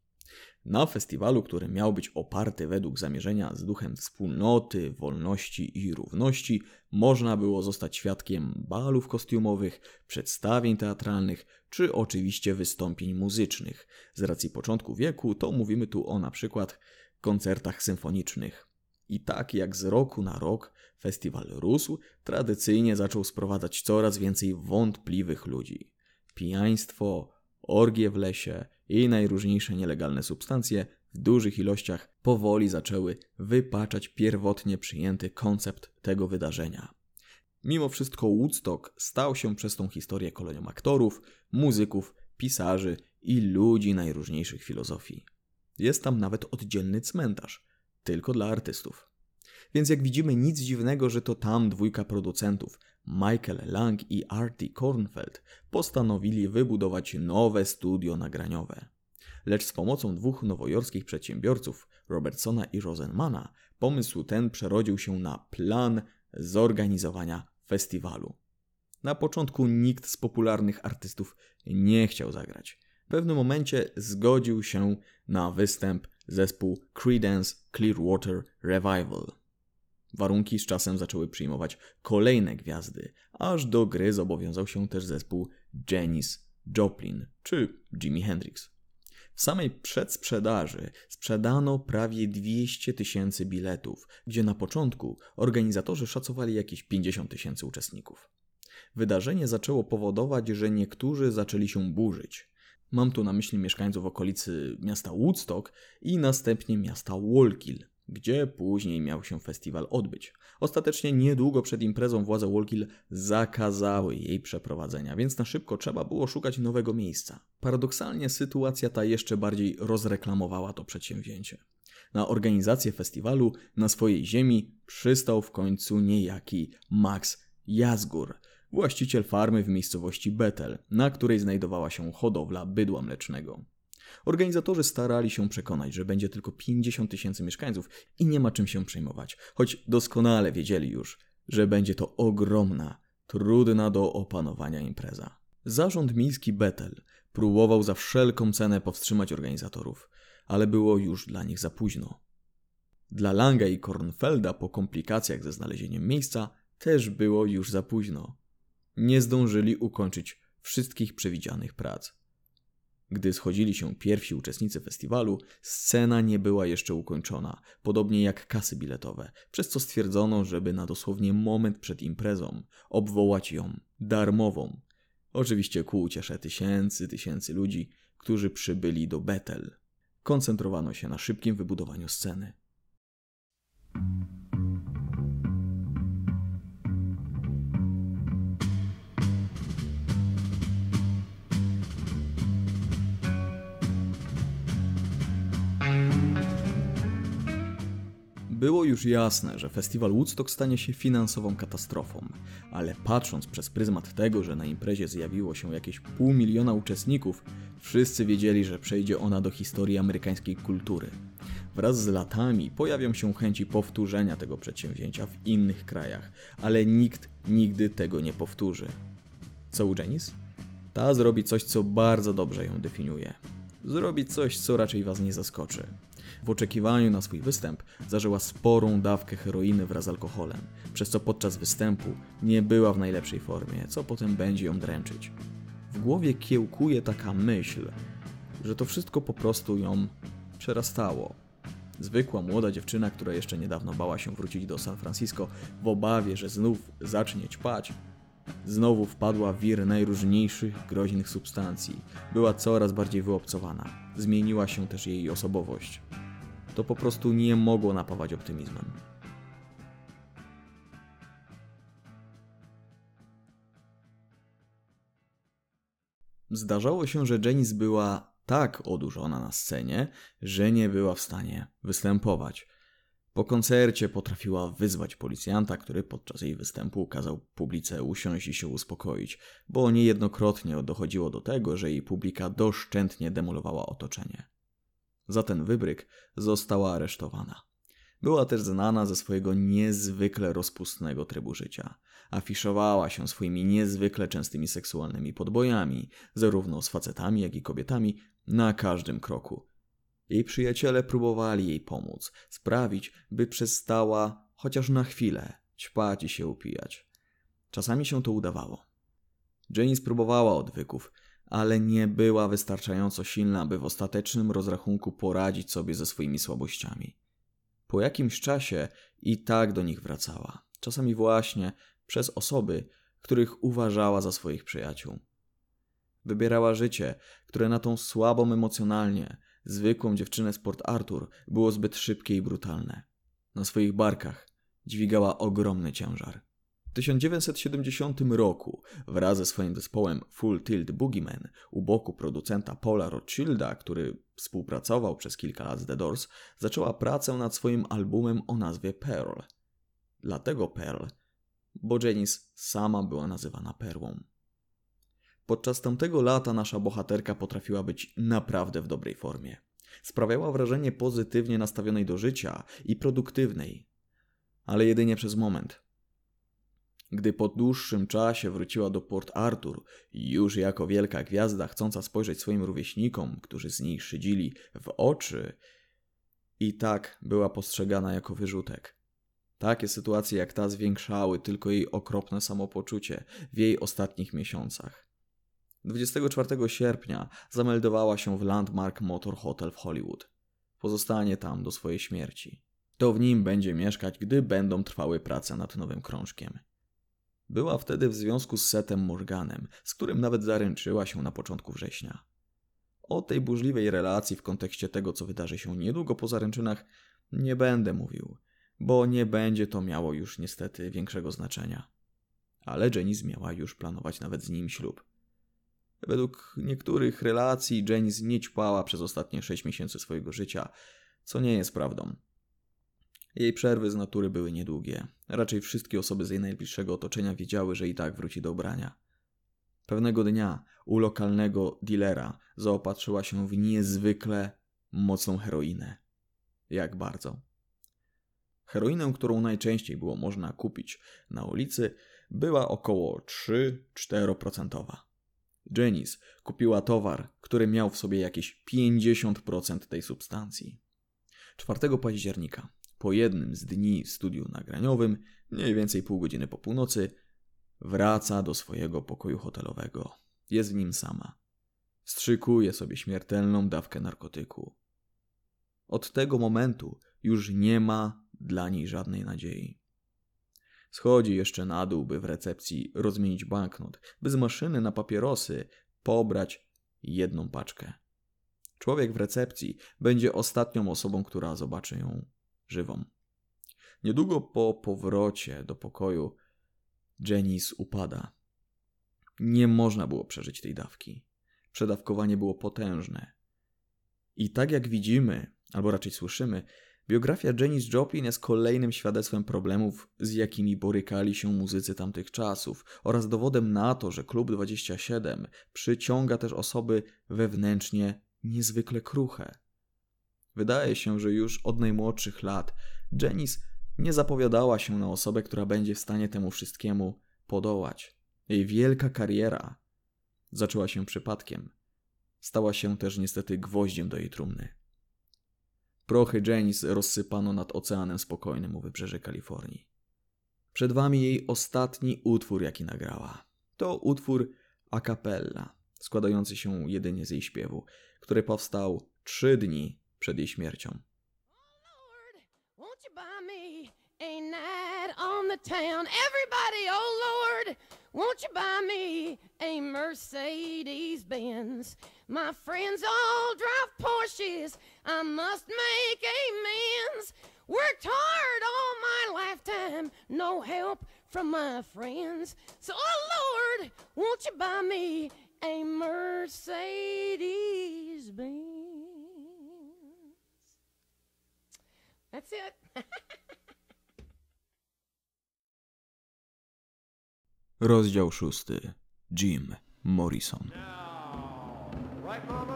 Na festiwalu, który miał być oparty według zamierzenia z duchem wspólnoty, wolności i równości, można było zostać świadkiem balów kostiumowych, przedstawień teatralnych czy oczywiście wystąpień muzycznych. Z racji początku wieku to mówimy tu o na przykład koncertach symfonicznych. I tak jak z roku na rok festiwal rósł, tradycyjnie zaczął sprowadzać coraz więcej wątpliwych ludzi. Pijaństwo, orgie w lesie i najróżniejsze nielegalne substancje w dużych ilościach powoli zaczęły wypaczać pierwotnie przyjęty koncept tego wydarzenia. Mimo wszystko Woodstock stał się przez tą historię kolonią aktorów, muzyków, pisarzy i ludzi najróżniejszych filozofii. Jest tam nawet oddzielny cmentarz, tylko dla artystów. Więc jak widzimy, nic dziwnego, że to tam dwójka producentów, Michael Lang i Artie Kornfeld, postanowili wybudować nowe studio nagraniowe. Lecz z pomocą dwóch nowojorskich przedsiębiorców, Robertsona i Rosenmana, pomysł ten przerodził się na plan zorganizowania festiwalu. Na początku nikt z popularnych artystów nie chciał zagrać. W pewnym momencie zgodził się na występ zespół Creedence Clearwater Revival. Warunki z czasem zaczęły przyjmować kolejne gwiazdy, aż do gry zobowiązał się też zespół Janis Joplin czy Jimi Hendrix. W samej przedsprzedaży sprzedano prawie 200 tysięcy biletów, gdzie na początku organizatorzy szacowali jakieś 50 tysięcy uczestników. Wydarzenie zaczęło powodować, że niektórzy zaczęli się burzyć. Mam tu na myśli mieszkańców okolicy miasta Woodstock i następnie miasta Wallkill, gdzie później miał się festiwal odbyć. Ostatecznie niedługo przed imprezą władze Wallkill zakazały jej przeprowadzenia, więc na szybko trzeba było szukać nowego miejsca. Paradoksalnie sytuacja ta jeszcze bardziej rozreklamowała to przedsięwzięcie. Na organizację festiwalu na swojej ziemi przystał w końcu niejaki Max Jazgur, właściciel farmy w miejscowości Bethel, na której znajdowała się hodowla bydła mlecznego. Organizatorzy starali się przekonać, że będzie tylko 50 tysięcy mieszkańców i nie ma czym się przejmować, choć doskonale wiedzieli już, że będzie to ogromna, trudna do opanowania impreza. Zarząd miejski Bethel próbował za wszelką cenę powstrzymać organizatorów, ale było już dla nich za późno. Dla Langa i Kornfelda po komplikacjach ze znalezieniem miejsca też było już za późno. Nie zdążyli ukończyć wszystkich przewidzianych prac. Gdy schodzili się pierwsi uczestnicy festiwalu, scena nie była jeszcze ukończona, podobnie jak kasy biletowe, przez co stwierdzono, żeby na dosłownie moment przed imprezą obwołać ją darmową. Oczywiście ku uciesze tysięcy, tysięcy ludzi, którzy przybyli do Bethel. Koncentrowano się na szybkim wybudowaniu sceny. Było już jasne, że festiwal Woodstock stanie się finansową katastrofą, ale patrząc przez pryzmat tego, że na imprezie zjawiło się jakieś pół miliona uczestników, wszyscy wiedzieli, że przejdzie ona do historii amerykańskiej kultury. Wraz z latami pojawią się chęci powtórzenia tego przedsięwzięcia w innych krajach, ale nikt nigdy tego nie powtórzy. Co u Janice? Ta zrobi coś, co bardzo dobrze ją definiuje. Zrobi coś, co raczej was nie zaskoczy. W oczekiwaniu na swój występ zażyła sporą dawkę heroiny wraz z alkoholem, przez co podczas występu nie była w najlepszej formie, co potem będzie ją dręczyć. W głowie kiełkuje taka myśl, że to wszystko po prostu ją przerastało. Zwykła młoda dziewczyna, która jeszcze niedawno bała się wrócić do San Francisco w obawie, że znów zacznie ćpać, znowu wpadła w wir najróżniejszych groźnych substancji. Była coraz bardziej wyobcowana. Zmieniła się też jej osobowość. To po prostu nie mogło napawać optymizmem. Zdarzało się, że Janice była tak odurzona na scenie, że nie była w stanie występować. Po koncercie potrafiła wyzwać policjanta, który podczas jej występu kazał publice usiąść i się uspokoić, bo niejednokrotnie dochodziło do tego, że jej publika doszczętnie demolowała otoczenie. Za ten wybryk została aresztowana. Była też znana ze swojego niezwykle rozpustnego trybu życia. Afiszowała się swoimi niezwykle częstymi seksualnymi podbojami, zarówno z facetami, jak i kobietami, na każdym kroku. Jej przyjaciele próbowali jej pomóc, sprawić, by przestała chociaż na chwilę ćpać i się upijać. Czasami się to udawało. Janice próbowała odwyków, ale nie była wystarczająco silna, by w ostatecznym rozrachunku poradzić sobie ze swoimi słabościami. Po jakimś czasie i tak do nich wracała, czasami właśnie przez osoby, których uważała za swoich przyjaciół. Wybierała życie, które na tą słabą emocjonalnie, zwykłą dziewczynę z Port Arthur było zbyt szybkie i brutalne. Na swoich barkach dźwigała ogromny ciężar. W 1970 roku wraz ze swoim zespołem Full Tilt Boogeyman u boku producenta Paula Rothschilda, który współpracował przez kilka lat z The Doors, zaczęła pracę nad swoim albumem o nazwie Pearl. Dlatego Pearl, bo Janice sama była nazywana Perłą. Podczas tamtego lata nasza bohaterka potrafiła być naprawdę w dobrej formie. Sprawiała wrażenie pozytywnie nastawionej do życia i produktywnej, ale jedynie przez moment. Gdy po dłuższym czasie wróciła do Port Arthur, już jako wielka gwiazda chcąca spojrzeć swoim rówieśnikom, którzy z niej szydzili, w oczy, i tak była postrzegana jako wyrzutek. Takie sytuacje jak ta zwiększały tylko jej okropne samopoczucie w jej ostatnich miesiącach. 24 sierpnia zameldowała się w Landmark Motor Hotel w Hollywood. Pozostanie tam do swojej śmierci. To w nim będzie mieszkać, gdy będą trwały prace nad nowym krążkiem. Była wtedy w związku z Setem Morganem, z którym nawet zaręczyła się na początku września. O tej burzliwej relacji w kontekście tego, co wydarzy się niedługo po zaręczynach, nie będę mówił, bo nie będzie to miało już niestety większego znaczenia. Ale Janice miała już planować nawet z nim ślub. Według niektórych relacji Janice nie ćpała przez ostatnie 6 miesięcy swojego życia, co nie jest prawdą. Jej przerwy z natury były niedługie. Raczej wszystkie osoby z jej najbliższego otoczenia wiedziały, że i tak wróci do ubrania. Pewnego dnia u lokalnego dealera zaopatrzyła się w niezwykle mocną heroinę. Jak bardzo. Heroinę, którą najczęściej było można kupić na ulicy, była około 3-4%. Janice kupiła towar, który miał w sobie jakieś 50% tej substancji. 4 października, po jednym z dni w studiu nagraniowym, mniej więcej pół godziny po północy, wraca do swojego pokoju hotelowego. Jest w nim sama. Strzykuje sobie śmiertelną dawkę narkotyku. Od tego momentu już nie ma dla niej żadnej nadziei. Schodzi jeszcze na dół, by w recepcji rozmienić banknot, by z maszyny na papierosy pobrać jedną paczkę. Człowiek w recepcji będzie ostatnią osobą, która zobaczy ją żywą. Niedługo po powrocie do pokoju Janice upada. Nie można było przeżyć tej dawki. Przedawkowanie było potężne. I tak jak widzimy, albo raczej słyszymy, biografia Janis Joplin jest kolejnym świadectwem problemów, z jakimi borykali się muzycy tamtych czasów oraz dowodem na to, że Klub 27 przyciąga też osoby wewnętrznie niezwykle kruche. Wydaje się, że już od najmłodszych lat Janice nie zapowiadała się na osobę, która będzie w stanie temu wszystkiemu podołać. Jej wielka kariera zaczęła się przypadkiem. Stała się też niestety gwoździem do jej trumny. Prochy Janice rozsypano nad Oceanem Spokojnym u wybrzeży Kalifornii. Przed wami jej ostatni utwór, jaki nagrała. To utwór a cappella, składający się jedynie z jej śpiewu, który powstał trzy dni przed jej śmiercią. Oh, won't you buy me a night on the town? Everybody, oh Lord, won't you buy me a Mercedes Benz? My friends all drive Porsches. I must make amends. Worked hard all my lifetime, no help from my friends. So, oh Lord, won't you buy me a Mercedes Benz? That's it. Rozdział szósty. Jim Morrison. Right,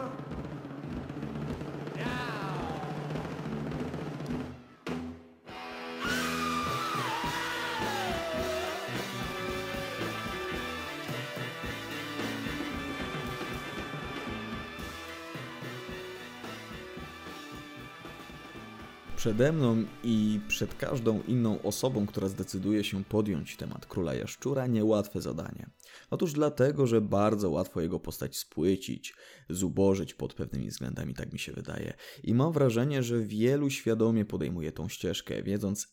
przede mną i przed każdą inną osobą, która zdecyduje się podjąć temat króla jaszczura, niełatwe zadanie. Otóż dlatego, że bardzo łatwo jego postać spłycić, zubożyć pod pewnymi względami, tak mi się wydaje. I mam wrażenie, że wielu świadomie podejmuje tą ścieżkę, wiedząc,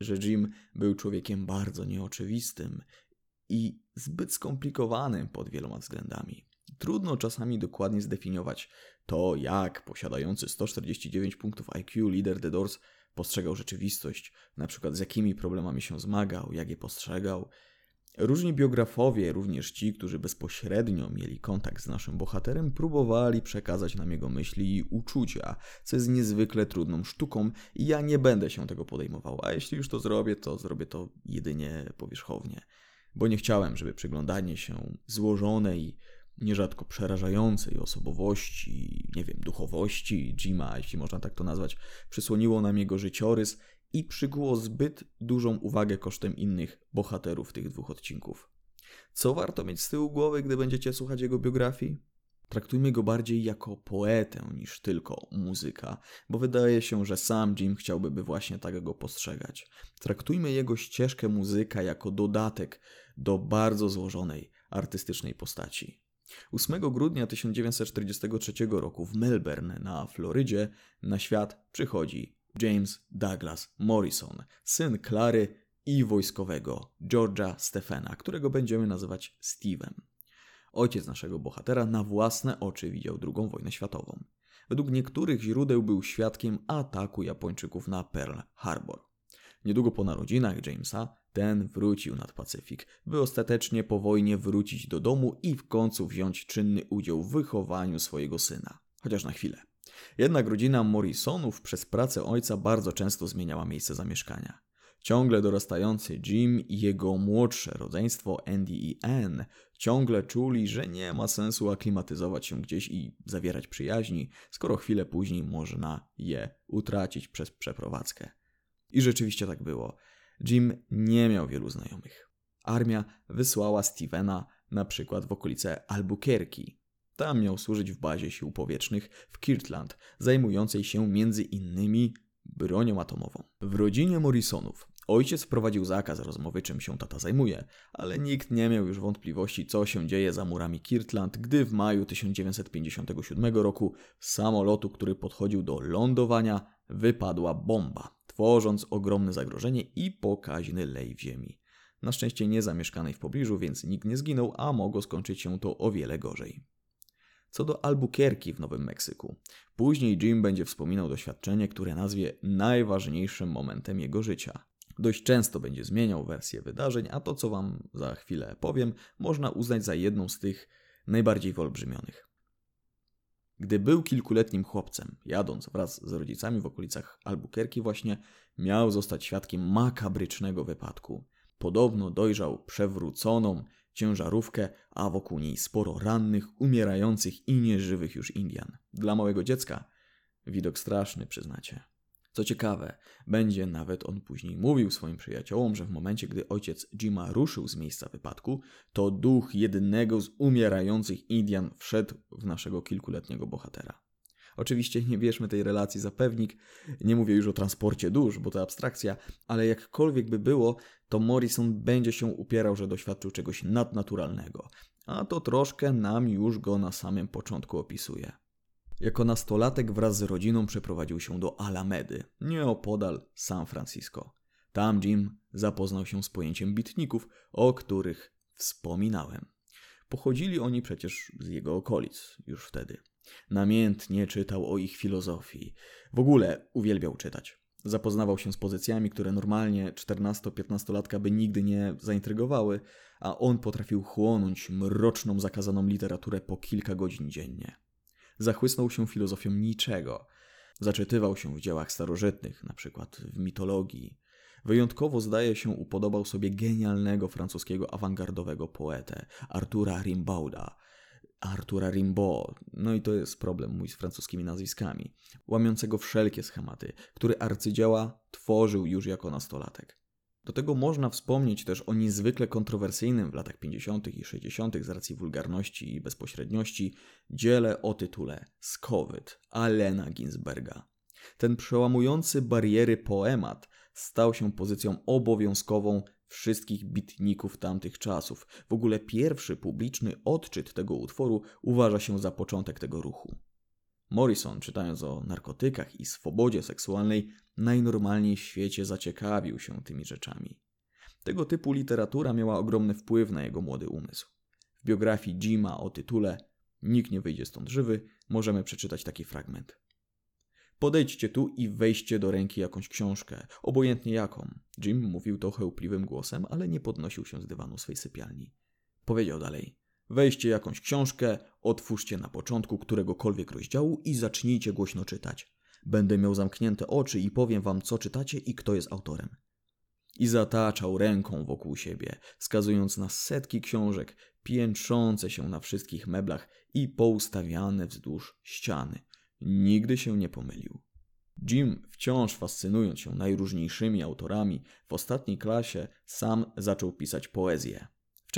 że Jim był człowiekiem bardzo nieoczywistym i zbyt skomplikowanym pod wieloma względami. Trudno czasami dokładnie zdefiniować to, jak posiadający 149 punktów IQ lider The Doors postrzegał rzeczywistość, na przykład z jakimi problemami się zmagał, jak je postrzegał. Różni biografowie, również ci, którzy bezpośrednio mieli kontakt z naszym bohaterem, próbowali przekazać nam jego myśli i uczucia, co jest niezwykle trudną sztuką i ja nie będę się tego podejmował, a jeśli już to zrobię, to zrobię to jedynie powierzchownie, bo nie chciałem, żeby przyglądanie się złożonej nierzadko przerażającej osobowości, nie wiem, duchowości Jima, jeśli można tak to nazwać, przysłoniło nam jego życiorys i przykuło zbyt dużą uwagę kosztem innych bohaterów tych dwóch odcinków. Co warto mieć z tyłu głowy, gdy będziecie słuchać jego biografii? Traktujmy go bardziej jako poetę niż tylko muzyka, bo wydaje się, że sam Jim chciałby by właśnie tak go postrzegać. Traktujmy jego ścieżkę muzyka jako dodatek do bardzo złożonej artystycznej postaci. 8 grudnia 1943 roku w Melbourne na Florydzie na świat przychodzi James Douglas Morrison, syn Klary i wojskowego George'a Stephena, którego będziemy nazywać Steve'em. Ojciec naszego bohatera na własne oczy widział II wojnę światową. Według niektórych źródeł był świadkiem ataku Japończyków na Pearl Harbor. Niedługo po narodzinach Jamesa ten wrócił nad Pacyfik, by ostatecznie po wojnie wrócić do domu i w końcu wziąć czynny udział w wychowaniu swojego syna. Chociaż na chwilę. Jednak rodzina Morrisonów przez pracę ojca bardzo często zmieniała miejsce zamieszkania. Ciągle dorastający Jim i jego młodsze rodzeństwo Andy i Anne ciągle czuli, że nie ma sensu aklimatyzować się gdzieś i zawierać przyjaźni, skoro chwilę później można je utracić przez przeprowadzkę. I rzeczywiście tak było. Jim nie miał wielu znajomych. Armia wysłała Stevena na przykład w okolice Albuquerque. Tam miał służyć w bazie sił powietrznych w Kirtland, zajmującej się między innymi bronią atomową. W rodzinie Morrisonów ojciec wprowadził zakaz rozmowy, czym się tata zajmuje, ale nikt nie miał już wątpliwości, co się dzieje za murami Kirtland, gdy w maju 1957 roku z samolotu, który podchodził do lądowania, wypadła bomba tworząc ogromne zagrożenie i pokaźny lej w ziemi. Na szczęście nie zamieszkanej w pobliżu, więc nikt nie zginął, a mogło skończyć się to o wiele gorzej. Co do Albuquerque w Nowym Meksyku. Później Jim będzie wspominał doświadczenie, które nazwie najważniejszym momentem jego życia. Dość często będzie zmieniał wersję wydarzeń, a to, co wam za chwilę powiem, można uznać za jedną z tych najbardziej wyolbrzymionych. Gdy był kilkuletnim chłopcem, jadąc wraz z rodzicami w okolicach Albuquerque właśnie, miał zostać świadkiem makabrycznego wypadku. Podobno dojrzał przewróconą ciężarówkę, a wokół niej sporo rannych, umierających i nieżywych już Indian. Dla małego dziecka widok straszny, przyznacie. Co ciekawe, będzie nawet on później mówił swoim przyjaciołom, że w momencie, gdy ojciec Jima ruszył z miejsca wypadku, to duch jednego z umierających Indian wszedł w naszego kilkuletniego bohatera. Oczywiście nie bierzmy tej relacji za pewnik, nie mówię już o transporcie dusz, bo to abstrakcja, ale jakkolwiek by było, to Morrison będzie się upierał, że doświadczył czegoś nadnaturalnego, a to troszkę nam już go na samym początku opisuje. Jako nastolatek wraz z rodziną przeprowadził się do Alamedy, nieopodal San Francisco. Tam Jim zapoznał się z pojęciem bitników, o których wspominałem. Pochodzili oni przecież z jego okolic już wtedy. Namiętnie czytał o ich filozofii. W ogóle uwielbiał czytać. Zapoznawał się z pozycjami, które normalnie 14-15-latka by nigdy nie zaintrygowały, a on potrafił chłonąć mroczną, zakazaną literaturę po kilka godzin dziennie zachłysnął się filozofią niczego. Zaczytywał się w dziełach starożytnych, na przykład w mitologii. Wyjątkowo zdaje się upodobał sobie genialnego francuskiego awangardowego poetę Artura Rimbauda. Artura Rimbaud, no i to jest problem mój z francuskimi nazwiskami, łamiącego wszelkie schematy, który arcydzieła tworzył już jako nastolatek. Do tego można wspomnieć też o niezwykle kontrowersyjnym w latach 50. i 60. z racji wulgarności i bezpośredniości dziele o tytule Skowyt Alena Ginsberga. Ten przełamujący bariery poemat stał się pozycją obowiązkową wszystkich bitników tamtych czasów. W ogóle pierwszy publiczny odczyt tego utworu uważa się za początek tego ruchu. Morrison, czytając o narkotykach i swobodzie seksualnej, najnormalniej w świecie zaciekawił się tymi rzeczami. Tego typu literatura miała ogromny wpływ na jego młody umysł. W biografii Jima o tytule Nikt nie wyjdzie stąd żywy możemy przeczytać taki fragment. Podejdźcie tu i weźcie do ręki jakąś książkę, obojętnie jaką. Jim mówił to chełpliwym głosem, ale nie podnosił się z dywanu swej sypialni. Powiedział dalej. Weźcie jakąś książkę, otwórzcie na początku któregokolwiek rozdziału i zacznijcie głośno czytać. Będę miał zamknięte oczy i powiem wam, co czytacie i kto jest autorem. I zataczał ręką wokół siebie, wskazując na setki książek, piętrzące się na wszystkich meblach i poustawiane wzdłuż ściany. Nigdy się nie pomylił. Jim, wciąż fascynując się najróżniejszymi autorami, w ostatniej klasie sam zaczął pisać poezję.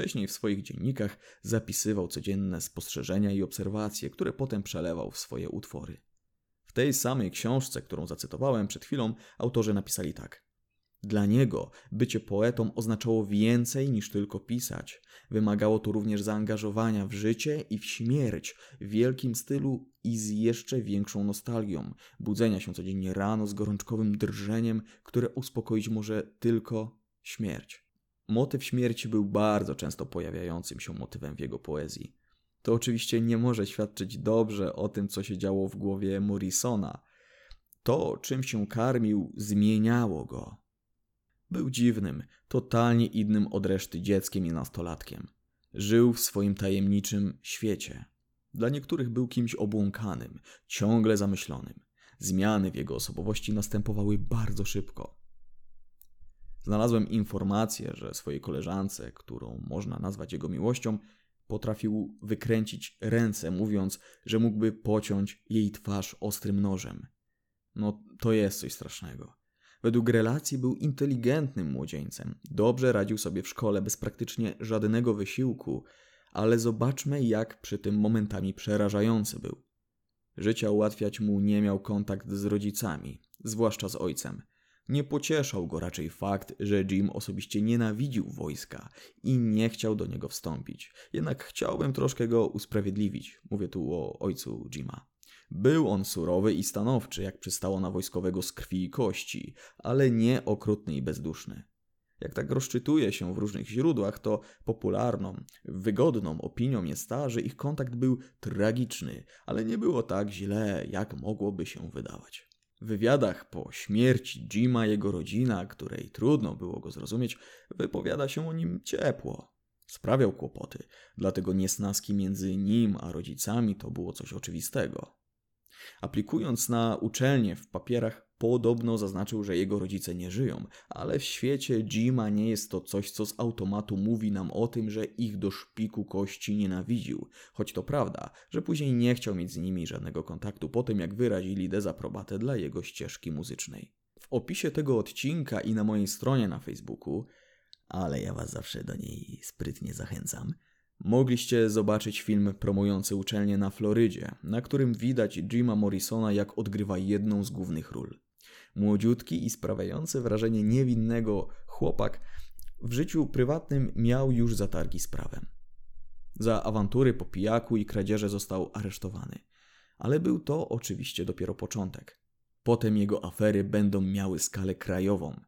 Wcześniej w swoich dziennikach zapisywał codzienne spostrzeżenia i obserwacje, które potem przelewał w swoje utwory. W tej samej książce, którą zacytowałem przed chwilą, autorzy napisali tak. Dla niego bycie poetą oznaczało więcej niż tylko pisać. Wymagało to również zaangażowania w życie i w śmierć, w wielkim stylu i z jeszcze większą nostalgią, budzenia się codziennie rano z gorączkowym drżeniem, które uspokoić może tylko śmierć. Motyw śmierci był bardzo często pojawiającym się motywem w jego poezji. To oczywiście nie może świadczyć dobrze o tym, co się działo w głowie Morrisona. To, czym się karmił, zmieniało go. Był dziwnym, totalnie innym od reszty dzieckiem i nastolatkiem. Żył w swoim tajemniczym świecie. Dla niektórych był kimś obłąkanym, ciągle zamyślonym. Zmiany w jego osobowości następowały bardzo szybko. Znalazłem informację, że swojej koleżance, którą można nazwać jego miłością, potrafił wykręcić ręce, mówiąc, że mógłby pociąć jej twarz ostrym nożem. No, to jest coś strasznego. Według relacji był inteligentnym młodzieńcem. Dobrze radził sobie w szkole bez praktycznie żadnego wysiłku, ale zobaczmy, jak przy tym momentami przerażający był. Życia ułatwiać mu nie miał kontakt z rodzicami, zwłaszcza z ojcem. Nie pocieszał go raczej fakt, że Jim osobiście nienawidził wojska i nie chciał do niego wstąpić. Jednak chciałbym troszkę go usprawiedliwić. Mówię tu o ojcu Jima. Był on surowy i stanowczy, jak przystało na wojskowego z krwi i kości, ale nie okrutny i bezduszny. Jak tak rozczytuje się w różnych źródłach, to popularną, wygodną opinią jest ta, że ich kontakt był tragiczny, ale nie było tak źle, jak mogłoby się wydawać. W wywiadach po śmierci Jima jego rodzina, której trudno było go zrozumieć, wypowiada się o nim ciepło. Sprawiał kłopoty, dlatego niesnaski między nim a rodzicami to było coś oczywistego. Aplikując na uczelnię w papierach, podobno zaznaczył, że jego rodzice nie żyją, ale w świecie Jima nie jest to coś, co z automatu mówi nam o tym, że ich do szpiku kości nienawidził, choć to prawda, że później nie chciał mieć z nimi żadnego kontaktu po tym, jak wyrazili dezaprobatę dla jego ścieżki muzycznej. W opisie tego odcinka i na mojej stronie na Facebooku, ale ja was zawsze do niej sprytnie zachęcam, Mogliście zobaczyć film promujący uczelnię na Florydzie, na którym widać Jima Morrisona jak odgrywa jedną z głównych ról. Młodziutki i sprawiający wrażenie niewinnego chłopak w życiu prywatnym miał już zatargi z prawem. Za awantury po pijaku i kradzieże został aresztowany. Ale był to oczywiście dopiero początek. Potem jego afery będą miały skalę krajową.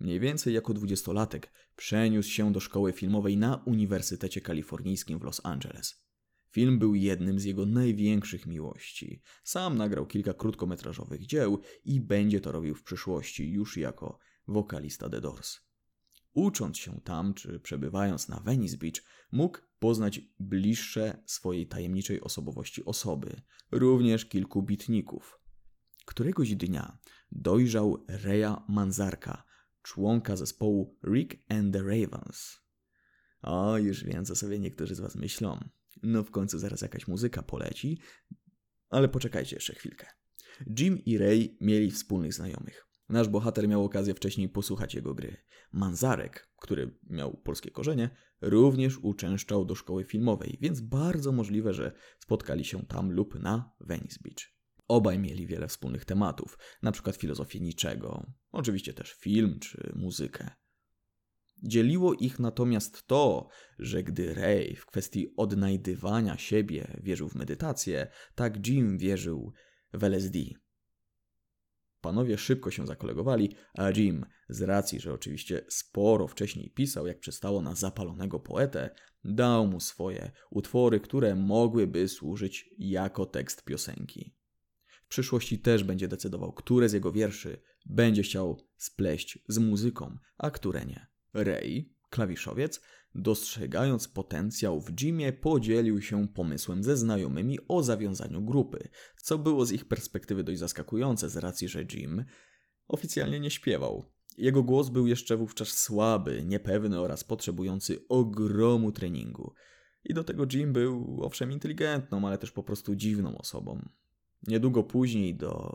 Mniej więcej jako dwudziestolatek przeniósł się do szkoły filmowej na Uniwersytecie Kalifornijskim w Los Angeles. Film był jednym z jego największych miłości. Sam nagrał kilka krótkometrażowych dzieł i będzie to robił w przyszłości już jako wokalista The Doors. Ucząc się tam, czy przebywając na Venice Beach, mógł poznać bliższe swojej tajemniczej osobowości osoby, również kilku bitników. Któregoś dnia dojrzał Reja Manzarka, członka zespołu Rick and the Ravens. O, już wiem, co sobie niektórzy z Was myślą. No w końcu zaraz jakaś muzyka poleci, ale poczekajcie jeszcze chwilkę. Jim i Ray mieli wspólnych znajomych. Nasz bohater miał okazję wcześniej posłuchać jego gry. Manzarek, który miał polskie korzenie, również uczęszczał do szkoły filmowej, więc bardzo możliwe, że spotkali się tam lub na Venice Beach. Obaj mieli wiele wspólnych tematów, na przykład filozofię niczego, oczywiście też film czy muzykę. Dzieliło ich natomiast to, że gdy Ray w kwestii odnajdywania siebie wierzył w medytację, tak Jim wierzył w LSD. Panowie szybko się zakolegowali, a Jim, z racji, że oczywiście sporo wcześniej pisał, jak przystało na zapalonego poetę, dał mu swoje utwory, które mogłyby służyć jako tekst piosenki. Przyszłości też będzie decydował, które z jego wierszy będzie chciał spleść z muzyką, a które nie. Ray, klawiszowiec, dostrzegając potencjał w Jimie, podzielił się pomysłem ze znajomymi o zawiązaniu grupy, co było z ich perspektywy dość zaskakujące z racji, że Jim oficjalnie nie śpiewał. Jego głos był jeszcze wówczas słaby, niepewny oraz potrzebujący ogromu treningu. I do tego Jim był owszem inteligentną, ale też po prostu dziwną osobą. Niedługo później do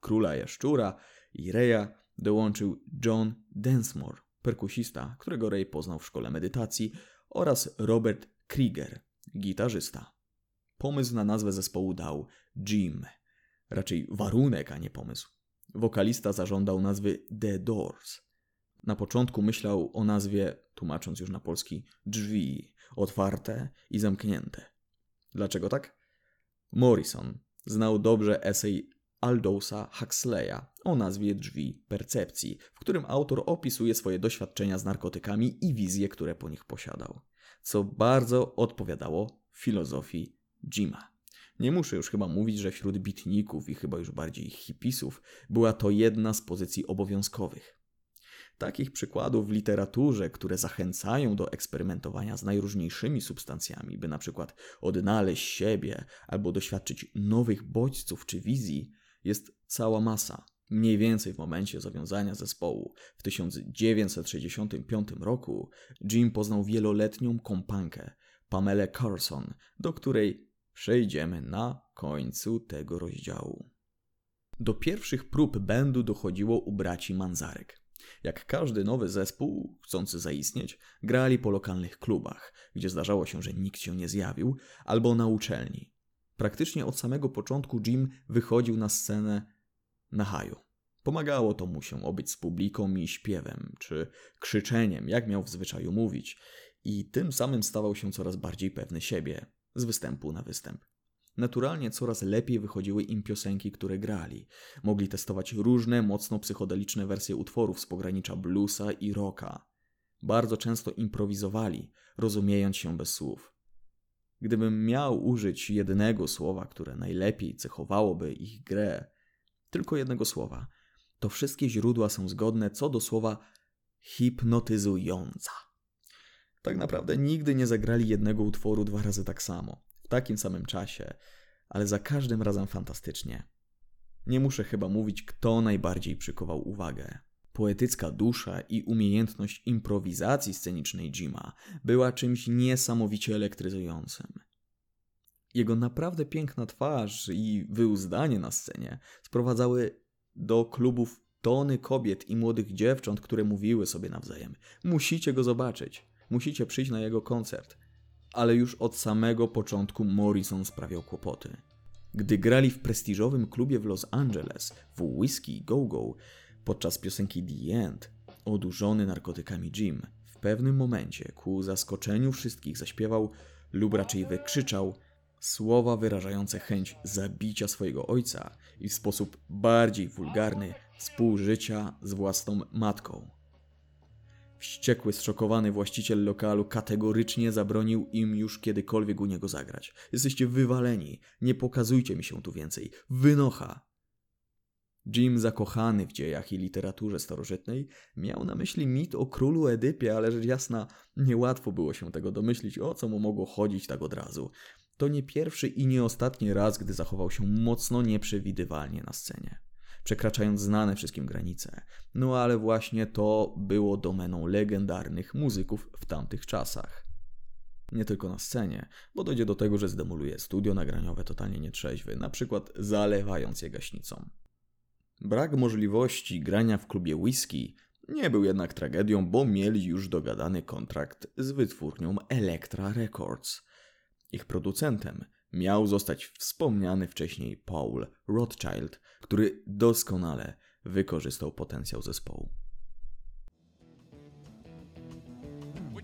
Króla Jaszczura i Reya dołączył John Densmore, perkusista, którego Ray poznał w szkole medytacji, oraz Robert Krieger, gitarzysta. Pomysł na nazwę zespołu dał Jim, raczej warunek, a nie pomysł. Wokalista zażądał nazwy The Doors. Na początku myślał o nazwie, tłumacząc już na polski, drzwi, otwarte i zamknięte. Dlaczego tak? Morrison znał dobrze esej Aldousa Huxleya o nazwie Drzwi Percepcji, w którym autor opisuje swoje doświadczenia z narkotykami i wizje, które po nich posiadał, co bardzo odpowiadało filozofii Jima. Nie muszę już chyba mówić, że wśród bitników i chyba już bardziej hipisów była to jedna z pozycji obowiązkowych. Takich przykładów w literaturze, które zachęcają do eksperymentowania z najróżniejszymi substancjami, by na przykład odnaleźć siebie albo doświadczyć nowych bodźców czy wizji, jest cała masa. Mniej więcej w momencie zawiązania zespołu w 1965 roku Jim poznał wieloletnią kompankę Pamelę Carson, do której przejdziemy na końcu tego rozdziału. Do pierwszych prób bandu dochodziło u braci Manzarek. Jak każdy nowy zespół, chcący zaistnieć, grali po lokalnych klubach, gdzie zdarzało się, że nikt się nie zjawił, albo na uczelni. Praktycznie od samego początku Jim wychodził na scenę na haju. Pomagało to mu się obyć z publiką i śpiewem, czy krzyczeniem, jak miał w zwyczaju mówić, i tym samym stawał się coraz bardziej pewny siebie, z występu na występ. Naturalnie coraz lepiej wychodziły im piosenki, które grali. Mogli testować różne, mocno psychodeliczne wersje utworów z pogranicza bluesa i rocka. Bardzo często improwizowali, rozumiejąc się bez słów. Gdybym miał użyć jednego słowa, które najlepiej cechowałoby ich grę, tylko jednego słowa, to wszystkie źródła są zgodne co do słowa hipnotyzująca. Tak naprawdę nigdy nie zagrali jednego utworu dwa razy tak samo, takim samym czasie, ale za każdym razem fantastycznie. Nie muszę chyba mówić, kto najbardziej przykował uwagę. Poetycka dusza i umiejętność improwizacji scenicznej Jima była czymś niesamowicie elektryzującym. Jego naprawdę piękna twarz i wyuzdanie na scenie sprowadzały do klubów tony kobiet i młodych dziewcząt, które mówiły sobie nawzajem: Musicie go zobaczyć, musicie przyjść na jego koncert. Ale już od samego początku Morrison sprawiał kłopoty. Gdy grali w prestiżowym klubie w Los Angeles w Whiskey Go Go podczas piosenki The End, odurzony narkotykami Jim w pewnym momencie ku zaskoczeniu wszystkich zaśpiewał lub raczej wykrzyczał słowa wyrażające chęć zabicia swojego ojca i w sposób bardziej wulgarny współżycia z własną matką. Wściekły, zszokowany właściciel lokalu kategorycznie zabronił im już kiedykolwiek u niego zagrać. Jesteście wywaleni, nie pokazujcie mi się tu więcej. Wynocha! Jim, zakochany w dziejach i literaturze starożytnej, miał na myśli mit o królu Edypie, ale rzecz jasna, niełatwo było się tego domyślić, o co mu mogło chodzić tak od razu. To nie pierwszy i nie ostatni raz, gdy zachował się mocno nieprzewidywalnie na scenie, przekraczając znane wszystkim granice. No ale właśnie to było domeną legendarnych muzyków w tamtych czasach. Nie tylko na scenie, bo dojdzie do tego, że zdemoluje studio nagraniowe totalnie nietrzeźwy, na przykład zalewając je gaśnicą. Brak możliwości grania w klubie whisky nie był jednak tragedią, bo mieli już dogadany kontrakt z wytwórnią Elektra Records. Ich producentem miał zostać wspomniany wcześniej Paul Rothschild, który doskonale wykorzystał potencjał zespołu.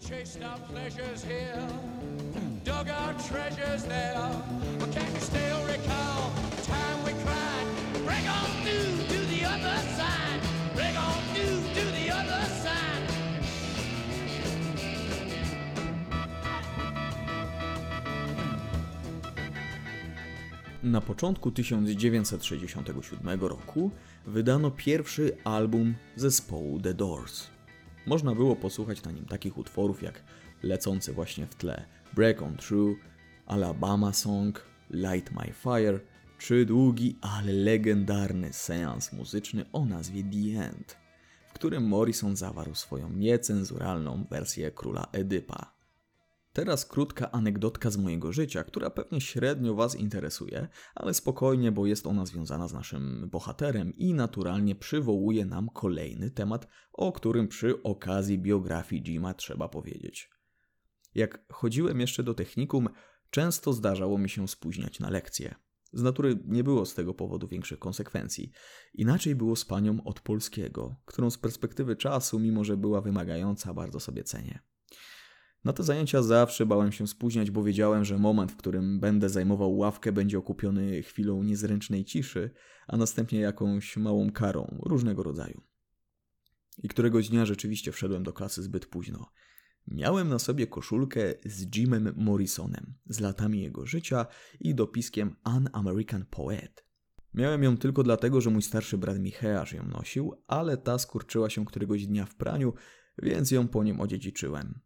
Chased our pleasures here, dug our treasures there. Still Na początku 1967 roku wydano pierwszy album zespołu The Doors. Można było posłuchać na nim takich utworów jak lecący właśnie w tle Break On Through, Alabama Song, Light My Fire, czy długi, ale legendarny seans muzyczny o nazwie The End, w którym Morrison zawarł swoją niecenzuralną wersję króla Edypa. Teraz krótka anegdotka z mojego życia, która pewnie średnio Was interesuje, ale spokojnie, bo jest ona związana z naszym bohaterem i naturalnie przywołuje nam kolejny temat, o którym przy okazji biografii Jima trzeba powiedzieć. Jak chodziłem jeszcze do technikum, często zdarzało mi się spóźniać na lekcje. Z natury nie było z tego powodu większych konsekwencji. Inaczej było z panią od polskiego, którą z perspektywy czasu, mimo że była wymagająca, bardzo sobie cenię. Na te zajęcia zawsze bałem się spóźniać, bo wiedziałem, że moment, w którym będę zajmował ławkę, będzie okupiony chwilą niezręcznej ciszy, a następnie jakąś małą karą różnego rodzaju. I któregoś dnia rzeczywiście wszedłem do klasy zbyt późno. Miałem na sobie koszulkę z Jimem Morrisonem, z latami jego życia i dopiskiem An American Poet. Miałem ją tylko dlatego, że mój starszy brat Micheasz ją nosił, ale ta skurczyła się któregoś dnia w praniu, więc ją po nim odziedziczyłem.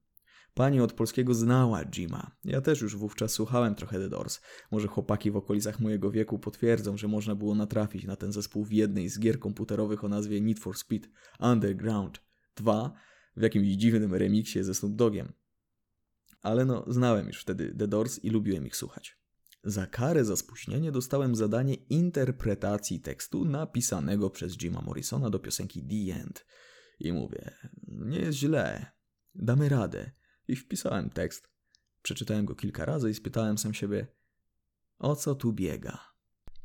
Pani od polskiego znała Jima. Ja też już wówczas słuchałem trochę The Doors. Może chłopaki w okolicach mojego wieku potwierdzą, że można było natrafić na ten zespół w jednej z gier komputerowych o nazwie Need for Speed Underground 2 w jakimś dziwnym remiksie ze Snoop Dogiem. Ale no, znałem już wtedy The Doors i lubiłem ich słuchać. Za karę za spóźnienie dostałem zadanie interpretacji tekstu napisanego przez Jima Morrisona do piosenki The End. I mówię, nie jest źle, damy radę i wpisałem tekst. Przeczytałem go kilka razy i spytałem sam siebie, o co tu biega.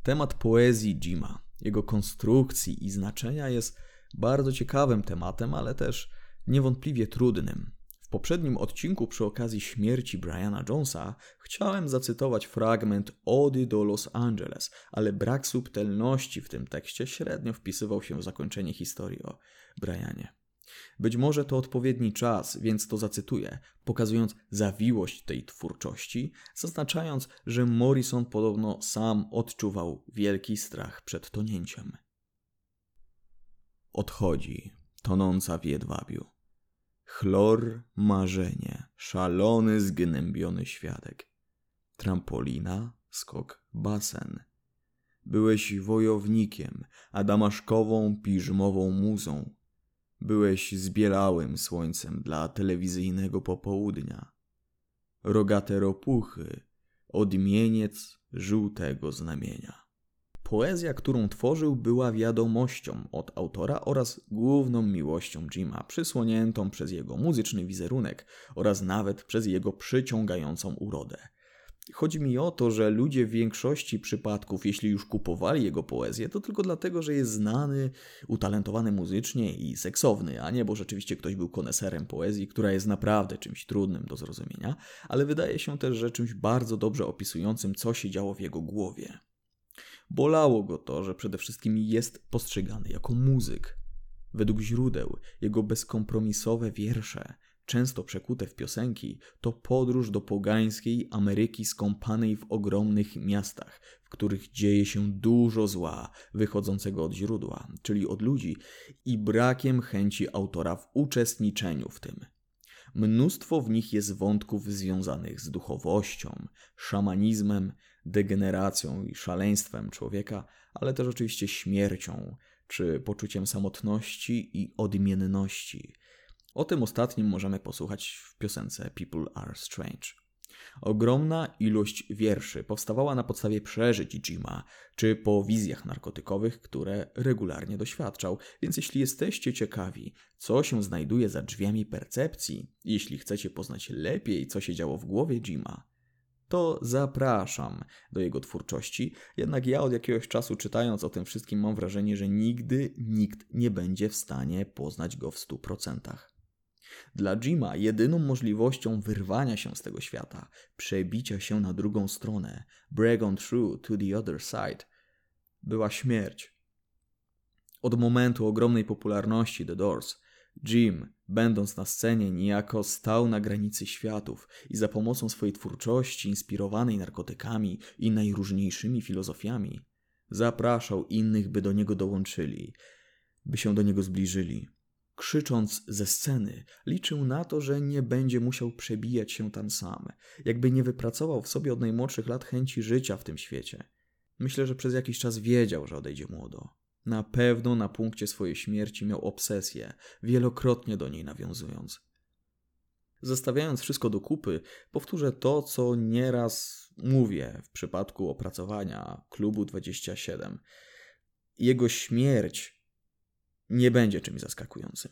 Temat poezji Jima, jego konstrukcji i znaczenia jest bardzo ciekawym tematem, ale też niewątpliwie trudnym. W poprzednim odcinku przy okazji śmierci Briana Jonesa chciałem zacytować fragment Ody do Los Angeles, ale brak subtelności w tym tekście średnio wpisywał się w zakończenie historii o Brianie. Być może to odpowiedni czas, więc to zacytuję, pokazując zawiłość tej twórczości, zaznaczając, że Morrison podobno sam odczuwał wielki strach przed tonięciem. Odchodzi, tonąca w jedwabiu. Chlor, marzenie, szalony, zgnębiony świadek. Trampolina, skok, basen. Byłeś wojownikiem, a damaszkową, piżmową muzą. Byłeś zbielałym słońcem dla telewizyjnego popołudnia. Rogate ropuchy, odmieniec żółtego znamienia. Poezja, którą tworzył, była wiadomością od autora oraz główną miłością Jima, przysłoniętą przez jego muzyczny wizerunek oraz nawet przez jego przyciągającą urodę. Chodzi mi o to, że ludzie w większości przypadków, jeśli już kupowali jego poezję, to tylko dlatego, że jest znany, utalentowany muzycznie i seksowny, a nie bo rzeczywiście ktoś był koneserem poezji, która jest naprawdę czymś trudnym do zrozumienia, ale wydaje się też, że czymś bardzo dobrze opisującym, co się działo w jego głowie. Bolało go to, że przede wszystkim jest postrzegany jako muzyk. Według źródeł, jego bezkompromisowe wiersze, często przekute w piosenki, to podróż do pogańskiej Ameryki skąpanej w ogromnych miastach, w których dzieje się dużo zła wychodzącego od źródła, czyli od ludzi, i brakiem chęci autora w uczestniczeniu w tym. Mnóstwo w nich jest wątków związanych z duchowością, szamanizmem, degeneracją i szaleństwem człowieka, ale też oczywiście śmiercią, czy poczuciem samotności i odmienności. O tym ostatnim możemy posłuchać w piosence People Are Strange. Ogromna ilość wierszy powstawała na podstawie przeżyć Jima, czy po wizjach narkotykowych, które regularnie doświadczał, więc jeśli jesteście ciekawi, co się znajduje za drzwiami percepcji, jeśli chcecie poznać lepiej, co się działo w głowie Jima, to zapraszam do jego twórczości. Jednak ja od jakiegoś czasu czytając o tym wszystkim mam wrażenie, że nigdy nikt nie będzie w stanie poznać go w 100%. Dla Jima jedyną możliwością wyrwania się z tego świata, przebicia się na drugą stronę, break on through to the other side, była śmierć. Od momentu ogromnej popularności The Doors, Jim, będąc na scenie, niejako stał na granicy światów i za pomocą swojej twórczości, inspirowanej narkotykami i najróżniejszymi filozofiami, zapraszał innych, by do niego dołączyli, by się do niego zbliżyli. Krzycząc ze sceny, liczył na to, że nie będzie musiał przebijać się tam sam, jakby nie wypracował w sobie od najmłodszych lat chęci życia w tym świecie. Myślę, że przez jakiś czas wiedział, że odejdzie młodo. Na pewno na punkcie swojej śmierci miał obsesję, wielokrotnie do niej nawiązując. Zestawiając wszystko do kupy, powtórzę to, co nieraz mówię w przypadku opracowania klubu 27. Jego śmierć nie będzie czymś zaskakującym.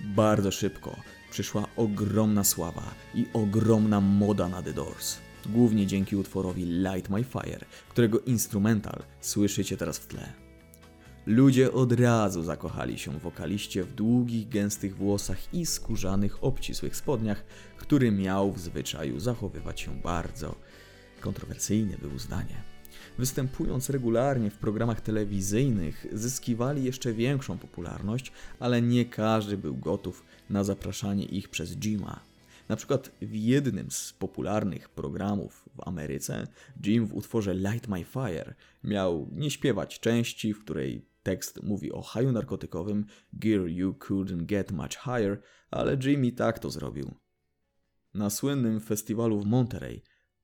Bardzo szybko przyszła ogromna sława i ogromna moda na The Doors. Głównie dzięki utworowi Light My Fire, którego instrumental słyszycie teraz w tle. Ludzie od razu zakochali się w wokaliście w długich, gęstych włosach i skórzanych, obcisłych spodniach, który miał w zwyczaju zachowywać się bardzo kontrowersyjnie, był zdanie. Występując regularnie w programach telewizyjnych, zyskiwali jeszcze większą popularność, ale nie każdy był gotów na zapraszanie ich przez Jima. Na przykład w jednym z popularnych programów w Ameryce, Jim w utworze Light My Fire miał nie śpiewać części, w której tekst mówi o haju narkotykowym Gear you couldn't get much higher, ale Jim i tak to zrobił. Na słynnym festiwalu w Monterey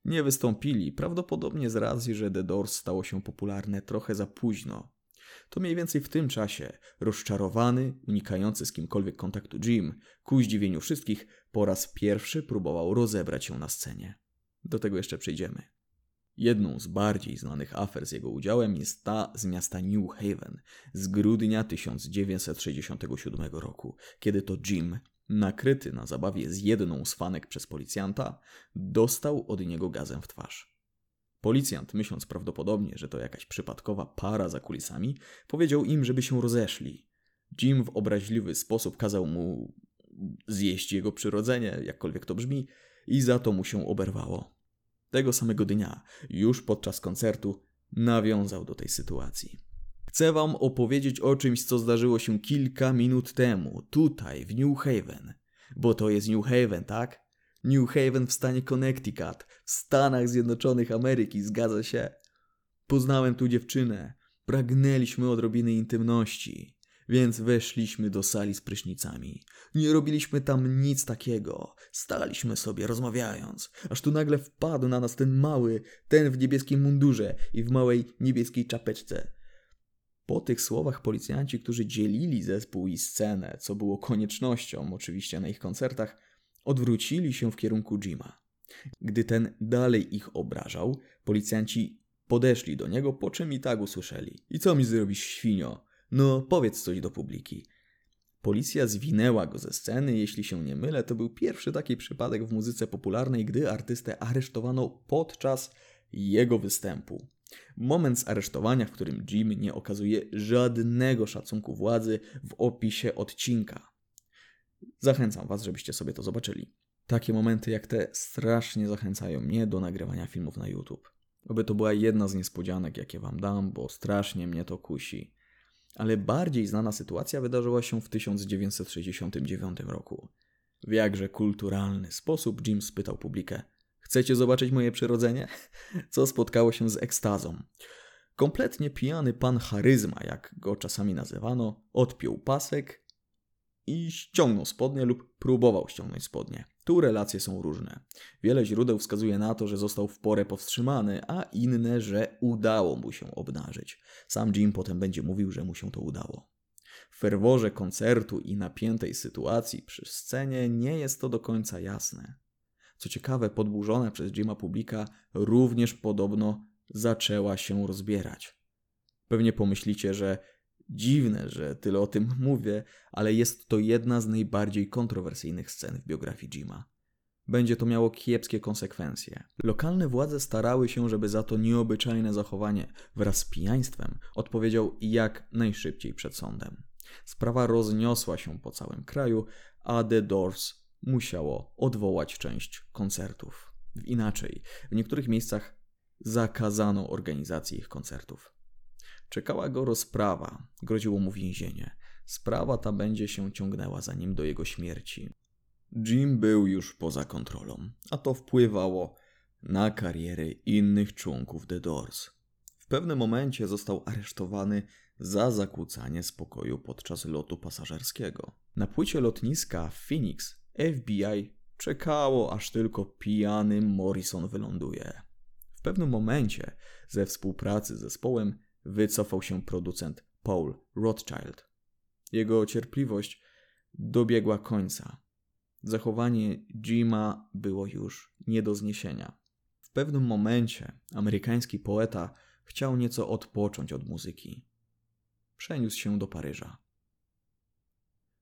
nie wystąpili, prawdopodobnie z racji, że The Doors stało się popularne trochę za późno. To mniej więcej w tym czasie rozczarowany, unikający z kimkolwiek kontaktu Jim, ku zdziwieniu wszystkich, po raz pierwszy próbował rozebrać się na scenie. Do tego jeszcze przejdziemy. Jedną z bardziej znanych afer z jego udziałem jest ta z miasta New Haven z grudnia 1967 roku, kiedy to Jim nakryty na zabawie z jedną z fanek przez policjanta, dostał od niego gazem w twarz. Policjant, myśląc prawdopodobnie, że to jakaś przypadkowa para za kulisami, powiedział im, żeby się rozeszli. Jim w obraźliwy sposób kazał mu zjeść jego przyrodzenie, jakkolwiek to brzmi, i za to mu się oberwało. Tego samego dnia, już podczas koncertu, nawiązał do tej sytuacji. Chcę wam opowiedzieć o czymś, co zdarzyło się kilka minut temu, tutaj, w New Haven. Bo to jest New Haven, tak? New Haven w stanie Connecticut, w Stanach Zjednoczonych Ameryki, zgadza się? Poznałem tu dziewczynę. Pragnęliśmy odrobiny intymności, więc weszliśmy do sali z prysznicami. Nie robiliśmy tam nic takiego. Staliśmy sobie rozmawiając, aż tu nagle wpadł na nas ten mały, ten w niebieskim mundurze i w małej niebieskiej czapeczce. Po tych słowach policjanci, którzy dzielili zespół i scenę, co było koniecznością oczywiście na ich koncertach, odwrócili się w kierunku Jima. Gdy ten dalej ich obrażał, policjanci podeszli do niego, po czym i tak usłyszeli. I co mi zrobisz, świnio? No, powiedz coś do publiki. Policja zwinęła go ze sceny, jeśli się nie mylę, to był pierwszy taki przypadek w muzyce popularnej, gdy artystę aresztowano podczas jego występu. Moment zaresztowania, w którym Jim nie okazuje żadnego szacunku władzy w opisie odcinka. Zachęcam Was, żebyście sobie to zobaczyli. Takie momenty jak te strasznie zachęcają mnie do nagrywania filmów na YouTube. Oby to była jedna z niespodzianek, jakie Wam dam, bo strasznie mnie to kusi. Ale bardziej znana sytuacja wydarzyła się w 1969 roku. W jakże kulturalny sposób Jim spytał publikę: Chcecie zobaczyć moje przyrodzenie? Co spotkało się z ekstazą. Kompletnie pijany pan charyzma, jak go czasami nazywano, odpiął pasek i ściągnął spodnie lub próbował ściągnąć spodnie. Tu relacje są różne. Wiele źródeł wskazuje na to, że został w porę powstrzymany, a inne, że udało mu się obnażyć. Sam Jim potem będzie mówił, że mu się to udało. W ferworze koncertu i napiętej sytuacji przy scenie nie jest to do końca jasne. Co ciekawe, podburzona przez Jima publika również podobno zaczęła się rozbierać. Pewnie pomyślicie, że Dziwne, że tyle o tym mówię, ale jest to jedna z najbardziej kontrowersyjnych scen w biografii Jima. Będzie to miało kiepskie konsekwencje. Lokalne władze starały się, żeby za to nieobyczajne zachowanie wraz z pijaństwem odpowiedział jak najszybciej przed sądem. Sprawa rozniosła się po całym kraju, a The Doors musiało odwołać część koncertów. Inaczej, w niektórych miejscach zakazano organizacji ich koncertów. Czekała go rozprawa, groziło mu więzienie. Sprawa ta będzie się ciągnęła zanim do jego śmierci. Jim był już poza kontrolą, a to wpływało na kariery innych członków The Doors. W pewnym momencie został aresztowany za zakłócanie spokoju podczas lotu pasażerskiego. Na płycie lotniska w Phoenix FBI czekało, aż tylko pijany Morrison wyląduje. W pewnym momencie ze współpracy z zespołem wycofał się producent Paul Rothschild. Jego cierpliwość dobiegła końca. Zachowanie Jima było już nie do zniesienia. W pewnym momencie amerykański poeta chciał nieco odpocząć od muzyki. Przeniósł się do Paryża.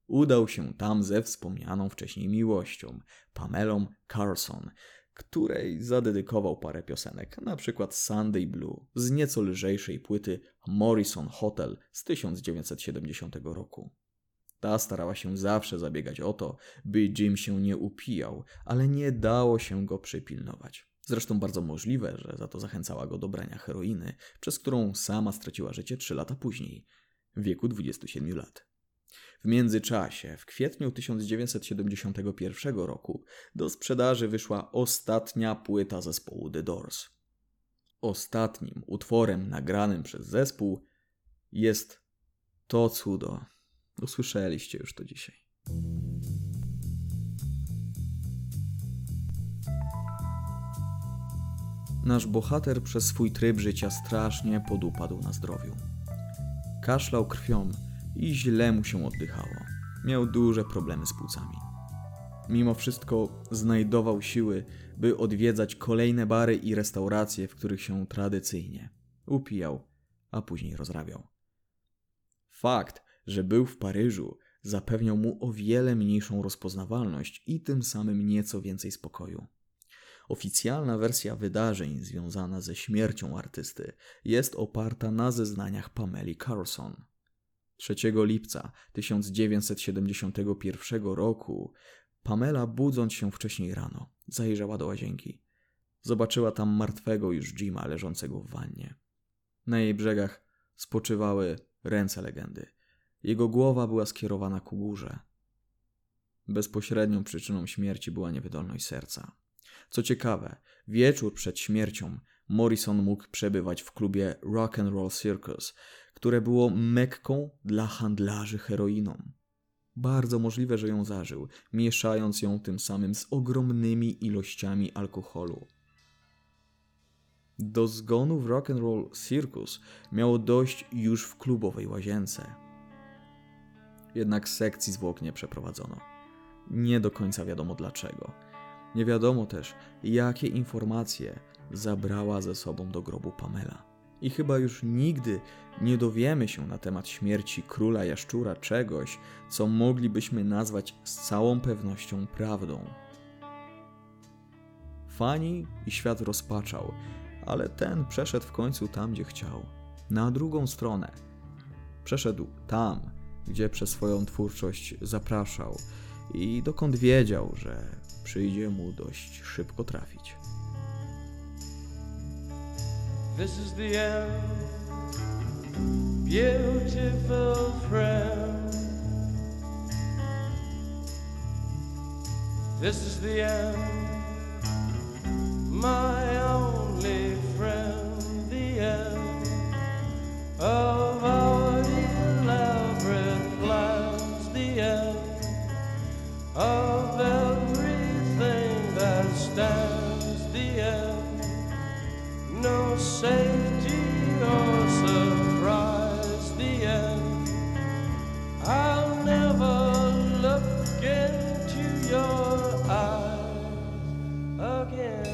Udał się tam ze wspomnianą wcześniej miłością, Pamelą Carson, której zadedykował parę piosenek, na przykład Sunday Blue z nieco lżejszej płyty Morrison Hotel z 1970 roku. Ta starała się zawsze zabiegać o to, by Jim się nie upijał, ale nie dało się go przypilnować. Zresztą bardzo możliwe, że za to zachęcała go do brania heroiny, przez którą sama straciła życie 3 lata później, w wieku 27 lat. W międzyczasie, w kwietniu 1971 roku, do sprzedaży wyszła ostatnia płyta zespołu The Doors. Ostatnim utworem nagranym przez zespół jest To Cudo. Usłyszeliście już to dzisiaj. Nasz bohater przez swój tryb życia strasznie podupadł na zdrowiu. Kaszlał krwią i źle mu się oddychało. Miał duże problemy z płucami. Mimo wszystko znajdował siły, by odwiedzać kolejne bary i restauracje, w których się tradycyjnie upijał, a później rozrabiał. Fakt, że był w Paryżu, zapewniał mu o wiele mniejszą rozpoznawalność i tym samym nieco więcej spokoju. Oficjalna wersja wydarzeń związana ze śmiercią artysty jest oparta na zeznaniach Pameli Carlson. 3 lipca 1971 roku Pamela, budząc się wcześniej rano, zajrzała do łazienki. Zobaczyła tam martwego już Jima leżącego w wannie. Na jej brzegach spoczywały ręce legendy. Jego głowa była skierowana ku górze. Bezpośrednią przyczyną śmierci była niewydolność serca. Co ciekawe, wieczór przed śmiercią Morrison mógł przebywać w klubie Rock and Roll Circus, które było mekką dla handlarzy heroiną. Bardzo możliwe, że ją zażył, mieszając ją tym samym z ogromnymi ilościami alkoholu. Do zgonu w Rock and Roll Circus miało dojść już w klubowej łazience. Jednak sekcji zwłok nie przeprowadzono. Nie do końca wiadomo dlaczego. Nie wiadomo też, jakie informacje zabrała ze sobą do grobu Pamela. I chyba już nigdy nie dowiemy się na temat śmierci króla jaszczura czegoś, co moglibyśmy nazwać z całą pewnością prawdą. Fani i świat rozpaczał, ale ten przeszedł w końcu tam, gdzie chciał. Na drugą stronę. Przeszedł tam, gdzie przez swoją twórczość zapraszał i dokąd wiedział, że przyjdzie mu dość szybko trafić. This is the end, beautiful friend. This is the end, my only friend, the end of our elaborate plans, the end of safety or surprise the end. I'll never look into your eyes again.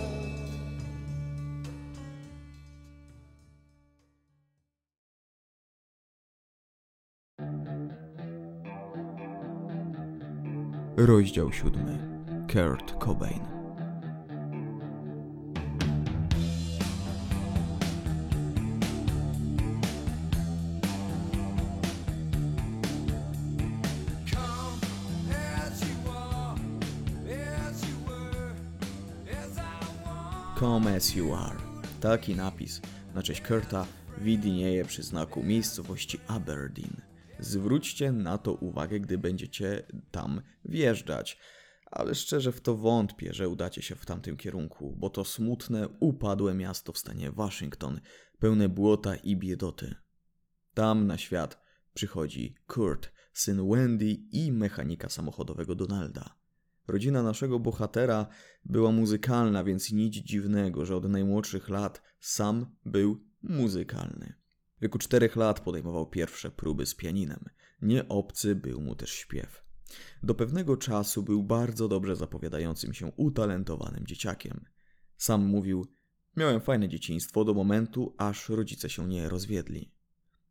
Rozdział siódmy. Kurt Cobain Come as you are. Taki napis na cześć Kurta widnieje przy znaku miejscowości Aberdeen. Zwróćcie na to uwagę, gdy będziecie tam wjeżdżać. Ale szczerze w to wątpię, że udacie się w tamtym kierunku, bo to smutne, upadłe miasto w stanie Waszyngton, pełne błota i biedoty. Tam na świat przychodzi Kurt, syn Wendy i mechanika samochodowego Donalda. Rodzina naszego bohatera była muzykalna, więc nic dziwnego, że od najmłodszych lat sam był muzykalny. W wieku czterech lat podejmował pierwsze próby z pianinem. Nie obcy był mu też śpiew. Do pewnego czasu był bardzo dobrze zapowiadającym się utalentowanym dzieciakiem. Sam mówił: Miałem fajne dzieciństwo do momentu, aż rodzice się nie rozwiedli.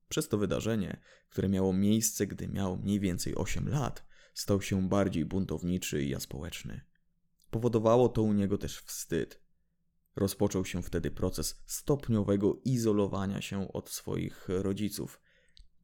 Przez to wydarzenie, które miało miejsce, gdy miał mniej więcej 8 lat, stał się bardziej buntowniczy i aspołeczny. Powodowało to u niego też wstyd. Rozpoczął się wtedy proces stopniowego izolowania się od swoich rodziców.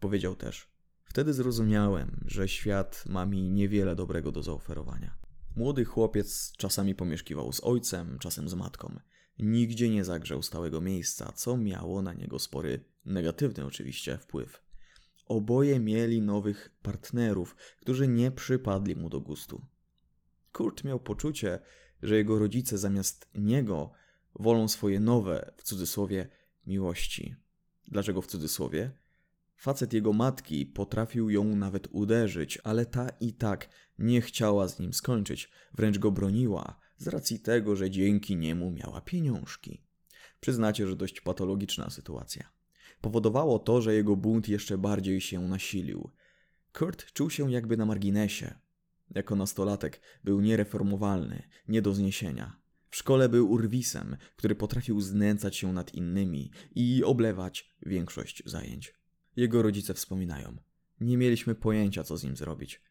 Powiedział też: Wtedy zrozumiałem, że świat ma mi niewiele dobrego do zaoferowania. Młody chłopiec czasami pomieszkiwał z ojcem, czasem z matką. Nigdzie nie zagrzał stałego miejsca, co miało na niego spory, negatywny oczywiście, wpływ. Oboje mieli nowych partnerów, którzy nie przypadli mu do gustu. Kurt miał poczucie, że jego rodzice zamiast niego wolą swoje nowe, w cudzysłowie, miłości. Dlaczego w cudzysłowie? Facet jego matki potrafił ją nawet uderzyć, ale ta i tak nie chciała z nim skończyć, wręcz go broniła, z racji tego, że dzięki niemu miała pieniążki. Przyznacie, że dość patologiczna sytuacja. Powodowało to, że jego bunt jeszcze bardziej się nasilił. Kurt czuł się jakby na marginesie. Jako nastolatek był niereformowalny, nie do zniesienia. W szkole był urwisem, który potrafił znęcać się nad innymi i oblewać większość zajęć. Jego rodzice wspominają: Nie mieliśmy pojęcia, co z nim zrobić.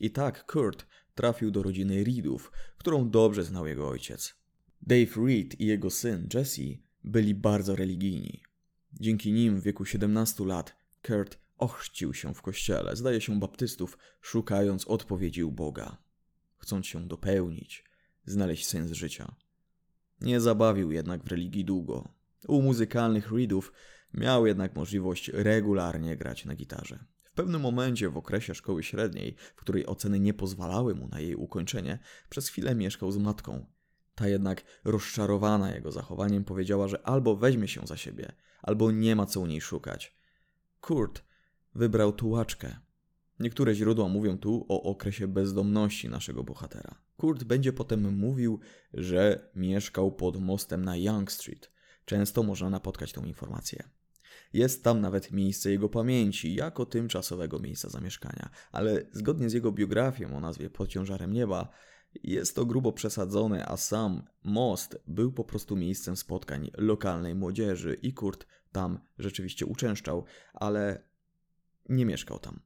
I tak Kurt trafił do rodziny Reedów, którą dobrze znał jego ojciec. Dave Reed i jego syn Jesse byli bardzo religijni. Dzięki nim w wieku 17 lat Kurt ochrzcił się w kościele, zdaje się baptystów, szukając odpowiedzi u Boga. Chcąc się dopełnić, znaleźć sens życia. Nie zabawił jednak w religii długo. U muzykalnych Reedów miał jednak możliwość regularnie grać na gitarze. W pewnym momencie w okresie szkoły średniej, w której oceny nie pozwalały mu na jej ukończenie, przez chwilę mieszkał z matką. Ta jednak, rozczarowana jego zachowaniem, powiedziała, że albo weźmie się za siebie, albo nie ma co u niej szukać. Kurt wybrał tułaczkę. Niektóre źródła mówią tu o okresie bezdomności naszego bohatera. Kurt będzie potem mówił, że mieszkał pod mostem na Young Street. Często można napotkać tą informację. Jest tam nawet miejsce jego pamięci, jako tymczasowego miejsca zamieszkania, ale zgodnie z jego biografią o nazwie Pod ciężarem nieba, jest to grubo przesadzone, a sam most był po prostu miejscem spotkań lokalnej młodzieży i Kurt tam rzeczywiście uczęszczał, ale nie mieszkał tam.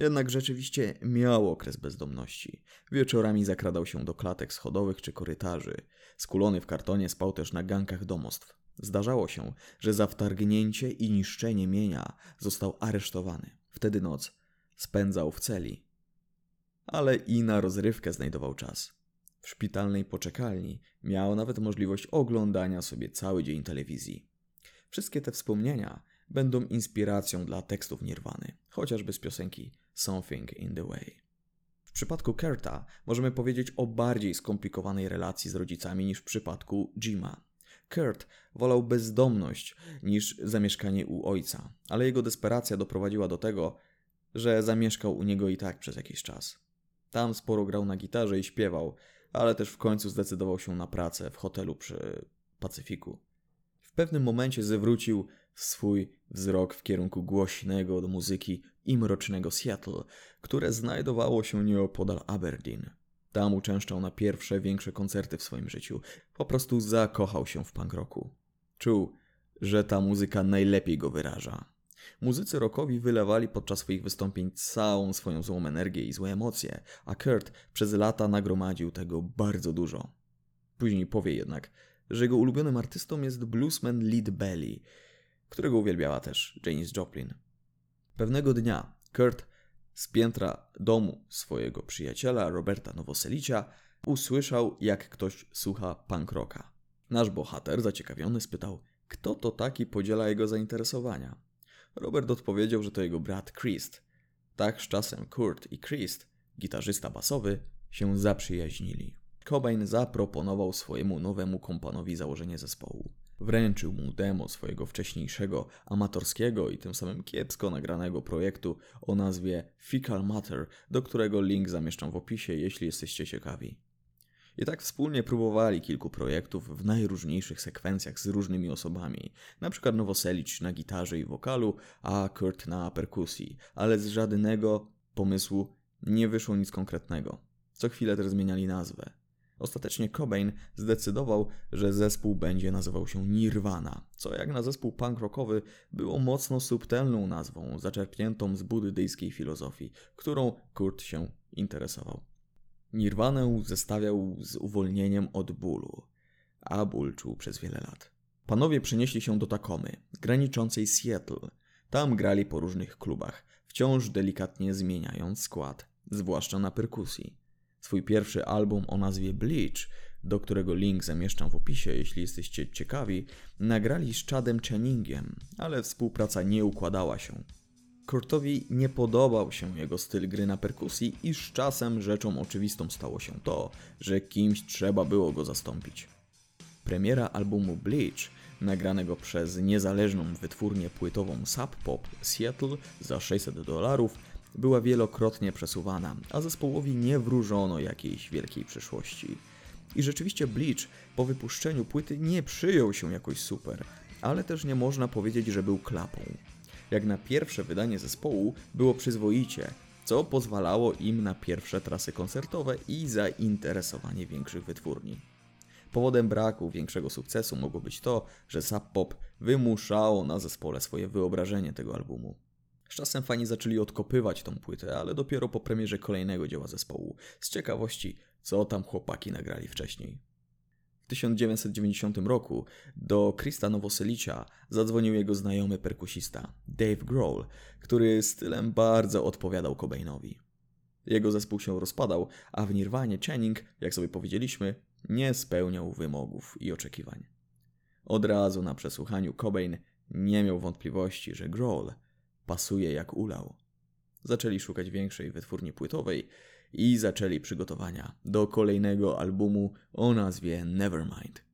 Jednak rzeczywiście miał okres bezdomności. Wieczorami zakradał się do klatek schodowych czy korytarzy. Skulony w kartonie spał też na gankach domostw. Zdarzało się, że za wtargnięcie i niszczenie mienia został aresztowany. Wtedy noc spędzał w celi. Ale i na rozrywkę znajdował czas. W szpitalnej poczekalni miał nawet możliwość oglądania sobie cały dzień telewizji. Wszystkie te wspomnienia będą inspiracją dla tekstów Nirwany, chociażby z piosenki Something in the Way. W przypadku Kurta możemy powiedzieć o bardziej skomplikowanej relacji z rodzicami niż w przypadku Jima. Kurt wolał bezdomność niż zamieszkanie u ojca, ale jego desperacja doprowadziła do tego, że zamieszkał u niego i tak przez jakiś czas. Tam sporo grał na gitarze i śpiewał, ale też w końcu zdecydował się na pracę w hotelu przy Pacyfiku. W pewnym momencie zwrócił swój wzrok w kierunku głośnego do muzyki i mrocznego Seattle, które znajdowało się nieopodal Aberdeen. Tam uczęszczał na pierwsze większe koncerty w swoim życiu. Po prostu zakochał się w punk rocku. Czuł, że ta muzyka najlepiej go wyraża. Muzycy rockowi wylewali podczas swoich wystąpień całą swoją złą energię i złe emocje, a Kurt przez lata nagromadził tego bardzo dużo. Później powie jednak, że jego ulubionym artystą jest bluesman Lead Belly, którego uwielbiała też Janis Joplin. Pewnego dnia Kurt z piętra domu swojego przyjaciela Roberta Nowoselicia usłyszał, jak ktoś słucha punk rocka. Nasz bohater, zaciekawiony, spytał, kto to taki podziela jego zainteresowania. Robert odpowiedział, że to jego brat Christ. Tak z czasem Kurt i Christ, gitarzysta basowy, się zaprzyjaźnili. Cobain zaproponował swojemu nowemu kompanowi założenie zespołu. Wręczył mu demo swojego wcześniejszego, amatorskiego i tym samym kiepsko nagranego projektu o nazwie Fecal Matter, do którego link zamieszczam w opisie, jeśli jesteście ciekawi. I tak wspólnie próbowali kilku projektów w najróżniejszych sekwencjach z różnymi osobami, na przykład Nowoselic na gitarze i wokalu, a Kurt na perkusji, ale z żadnego pomysłu nie wyszło nic konkretnego. Co chwilę też zmieniali nazwę. Ostatecznie Cobain zdecydował, że zespół będzie nazywał się Nirvana, co jak na zespół punk rockowy było mocno subtelną nazwą, zaczerpniętą z buddyjskiej filozofii, którą Kurt się interesował. Nirwanę zestawiał z uwolnieniem od bólu, a ból czuł przez wiele lat. Panowie przenieśli się do Takomy, graniczącej Seattle. Tam grali po różnych klubach, wciąż delikatnie zmieniając skład, zwłaszcza na perkusji. Swój pierwszy album o nazwie Bleach, do którego link zamieszczam w opisie, jeśli jesteście ciekawi, nagrali z Chadem Channingiem, ale współpraca nie układała się. Kurtowi nie podobał się jego styl gry na perkusji i z czasem rzeczą oczywistą stało się to, że kimś trzeba było go zastąpić. Premiera albumu Bleach, nagranego przez niezależną wytwórnię płytową Sub Pop Seattle za 600 dolarów, była wielokrotnie przesuwana, a zespołowi nie wróżono jakiejś wielkiej przyszłości. I rzeczywiście Bleach po wypuszczeniu płyty nie przyjął się jakoś super, ale też nie można powiedzieć, że był klapą. Jak na pierwsze wydanie zespołu było przyzwoicie, co pozwalało im na pierwsze trasy koncertowe i zainteresowanie większych wytwórni. Powodem braku większego sukcesu mogło być to, że Sub Pop wymuszało na zespole swoje wyobrażenie tego albumu. Z czasem fani zaczęli odkopywać tą płytę, ale dopiero po premierze kolejnego dzieła zespołu, z ciekawości, co tam chłopaki nagrali wcześniej. W 1990 roku do Krista Nowoselicia zadzwonił jego znajomy perkusista, Dave Grohl, który stylem bardzo odpowiadał Cobainowi. Jego zespół się rozpadał, a w Nirwanie Channing, jak sobie powiedzieliśmy, nie spełniał wymogów i oczekiwań. Od razu na przesłuchaniu Cobain nie miał wątpliwości, że Grohl pasuje jak ulał. Zaczęli szukać większej wytwórni płytowej i zaczęli przygotowania do kolejnego albumu o nazwie Nevermind.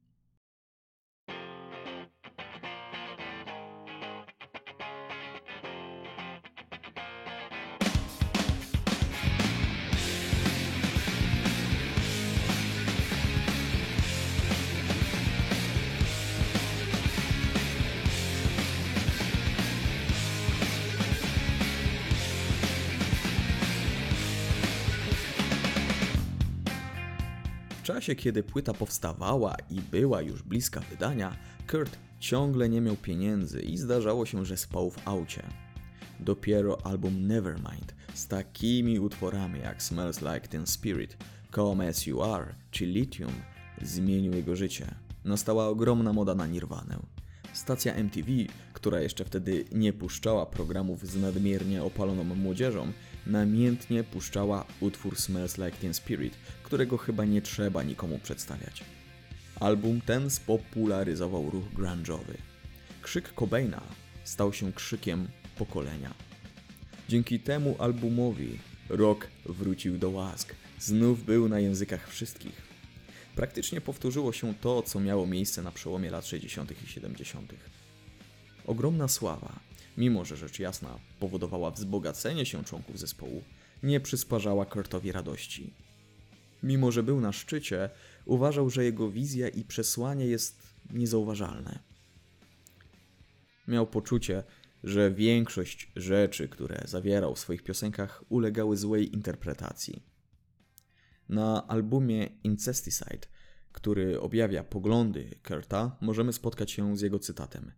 Czasie, kiedy płyta powstawała i była już bliska wydania, Kurt ciągle nie miał pieniędzy i zdarzało się, że spał w aucie. Dopiero album Nevermind z takimi utworami jak Smells Like Teen Spirit, Come As You Are czy Lithium zmienił jego życie. Nastała ogromna moda na Nirwanę. Stacja MTV, która jeszcze wtedy nie puszczała programów z nadmiernie opaloną młodzieżą, namiętnie puszczała utwór Smells Like Teen Spirit, którego chyba nie trzeba nikomu przedstawiać. Album ten spopularyzował ruch grunge'owy. Krzyk Cobaina stał się krzykiem pokolenia. Dzięki temu albumowi rock wrócił do łask, znów był na językach wszystkich. Praktycznie powtórzyło się to, co miało miejsce na przełomie lat 60. i 70. Ogromna sława, mimo że rzecz jasna powodowała wzbogacenie się członków zespołu, nie przysparzała Kurtowi radości. Mimo że był na szczycie, uważał, że jego wizja i przesłanie jest niezauważalne. Miał poczucie, że większość rzeczy, które zawierał w swoich piosenkach, ulegały złej interpretacji. Na albumie Incesticide, który objawia poglądy Kurta, możemy spotkać się z jego cytatem.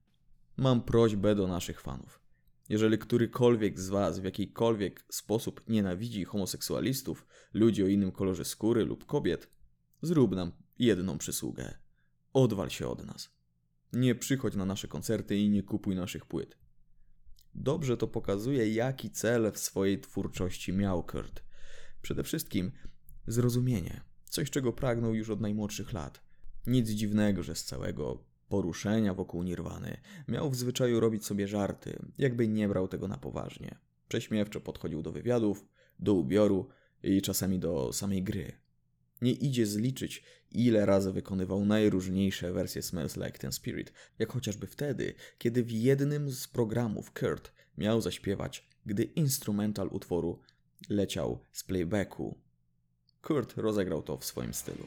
Mam prośbę do naszych fanów. Jeżeli którykolwiek z Was w jakikolwiek sposób nienawidzi homoseksualistów, ludzi o innym kolorze skóry lub kobiet, zrób nam jedną przysługę. Odwal się od nas. Nie przychodź na nasze koncerty i nie kupuj naszych płyt. Dobrze to pokazuje, jaki cel w swojej twórczości miał Kurt. Przede wszystkim zrozumienie, coś czego pragnął już od najmłodszych lat. Nic dziwnego, że z całego poruszenia wokół Nirwany miał w zwyczaju robić sobie żarty, jakby nie brał tego na poważnie. Prześmiewczo podchodził do wywiadów, do ubioru i czasami do samej gry. Nie idzie zliczyć, ile razy wykonywał najróżniejsze wersje Smells Like Teen Spirit, jak chociażby wtedy, kiedy w jednym z programów Kurt miał zaśpiewać, gdy instrumental utworu leciał z playbacku. Kurt rozegrał to w swoim stylu.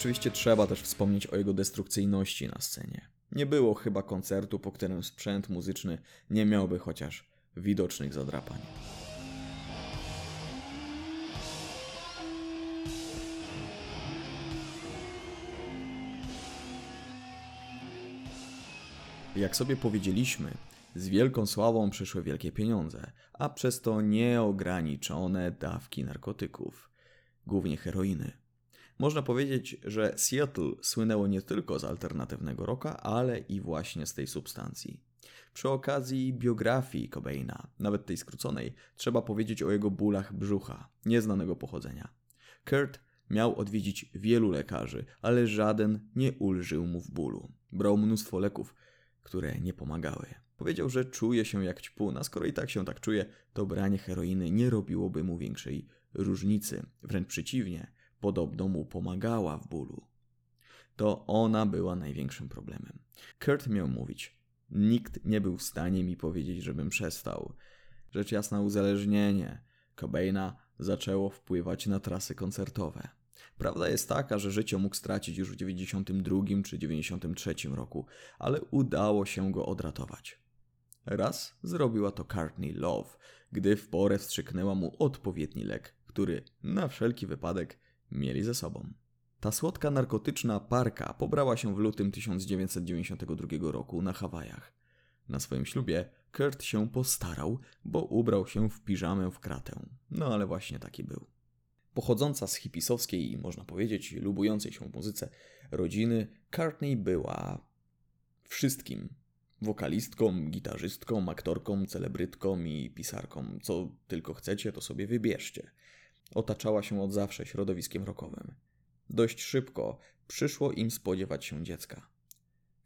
Oczywiście trzeba też wspomnieć o jego destrukcyjności na scenie. Nie było chyba koncertu, po którym sprzęt muzyczny nie miałby chociaż widocznych zadrapań. Jak sobie powiedzieliśmy, z wielką sławą przyszły wielkie pieniądze, a przez to nieograniczone dawki narkotyków, głównie heroiny. Można powiedzieć, że Seattle słynęło nie tylko z alternatywnego rocka, ale i właśnie z tej substancji. Przy okazji biografii Cobaina, nawet tej skróconej, trzeba powiedzieć o jego bólach brzucha, nieznanego pochodzenia. Kurt miał odwiedzić wielu lekarzy, ale żaden nie ulżył mu w bólu. Brał mnóstwo leków, które nie pomagały. Powiedział, że czuje się jak ćpun, a skoro i tak się tak czuje, to branie heroiny nie robiłoby mu większej różnicy. Wręcz przeciwnie, podobno mu pomagała w bólu. To ona była największym problemem. Kurt miał mówić: Nikt nie był w stanie mi powiedzieć, żebym przestał. Rzecz jasna, uzależnienie Cobaina zaczęło wpływać na trasy koncertowe. Prawda jest taka, że życie mógł stracić już w 92 czy 93 roku, ale udało się go odratować. Raz zrobiła to Courtney Love, gdy w porę wstrzyknęła mu odpowiedni lek, który na wszelki wypadek mieli ze sobą. Ta słodka narkotyczna parka pobrała się w lutym 1992 roku na Hawajach. Na swoim ślubie Kurt się postarał, bo ubrał się w piżamę w kratę. No ale właśnie taki był. Pochodząca z hipisowskiej i można powiedzieć lubującej się muzyce rodziny, Courtney była wszystkim. Wokalistką, gitarzystką, aktorką, celebrytką i pisarką. Co tylko chcecie, to sobie wybierzcie. Otaczała się od zawsze środowiskiem rockowym. Dość szybko przyszło im spodziewać się dziecka.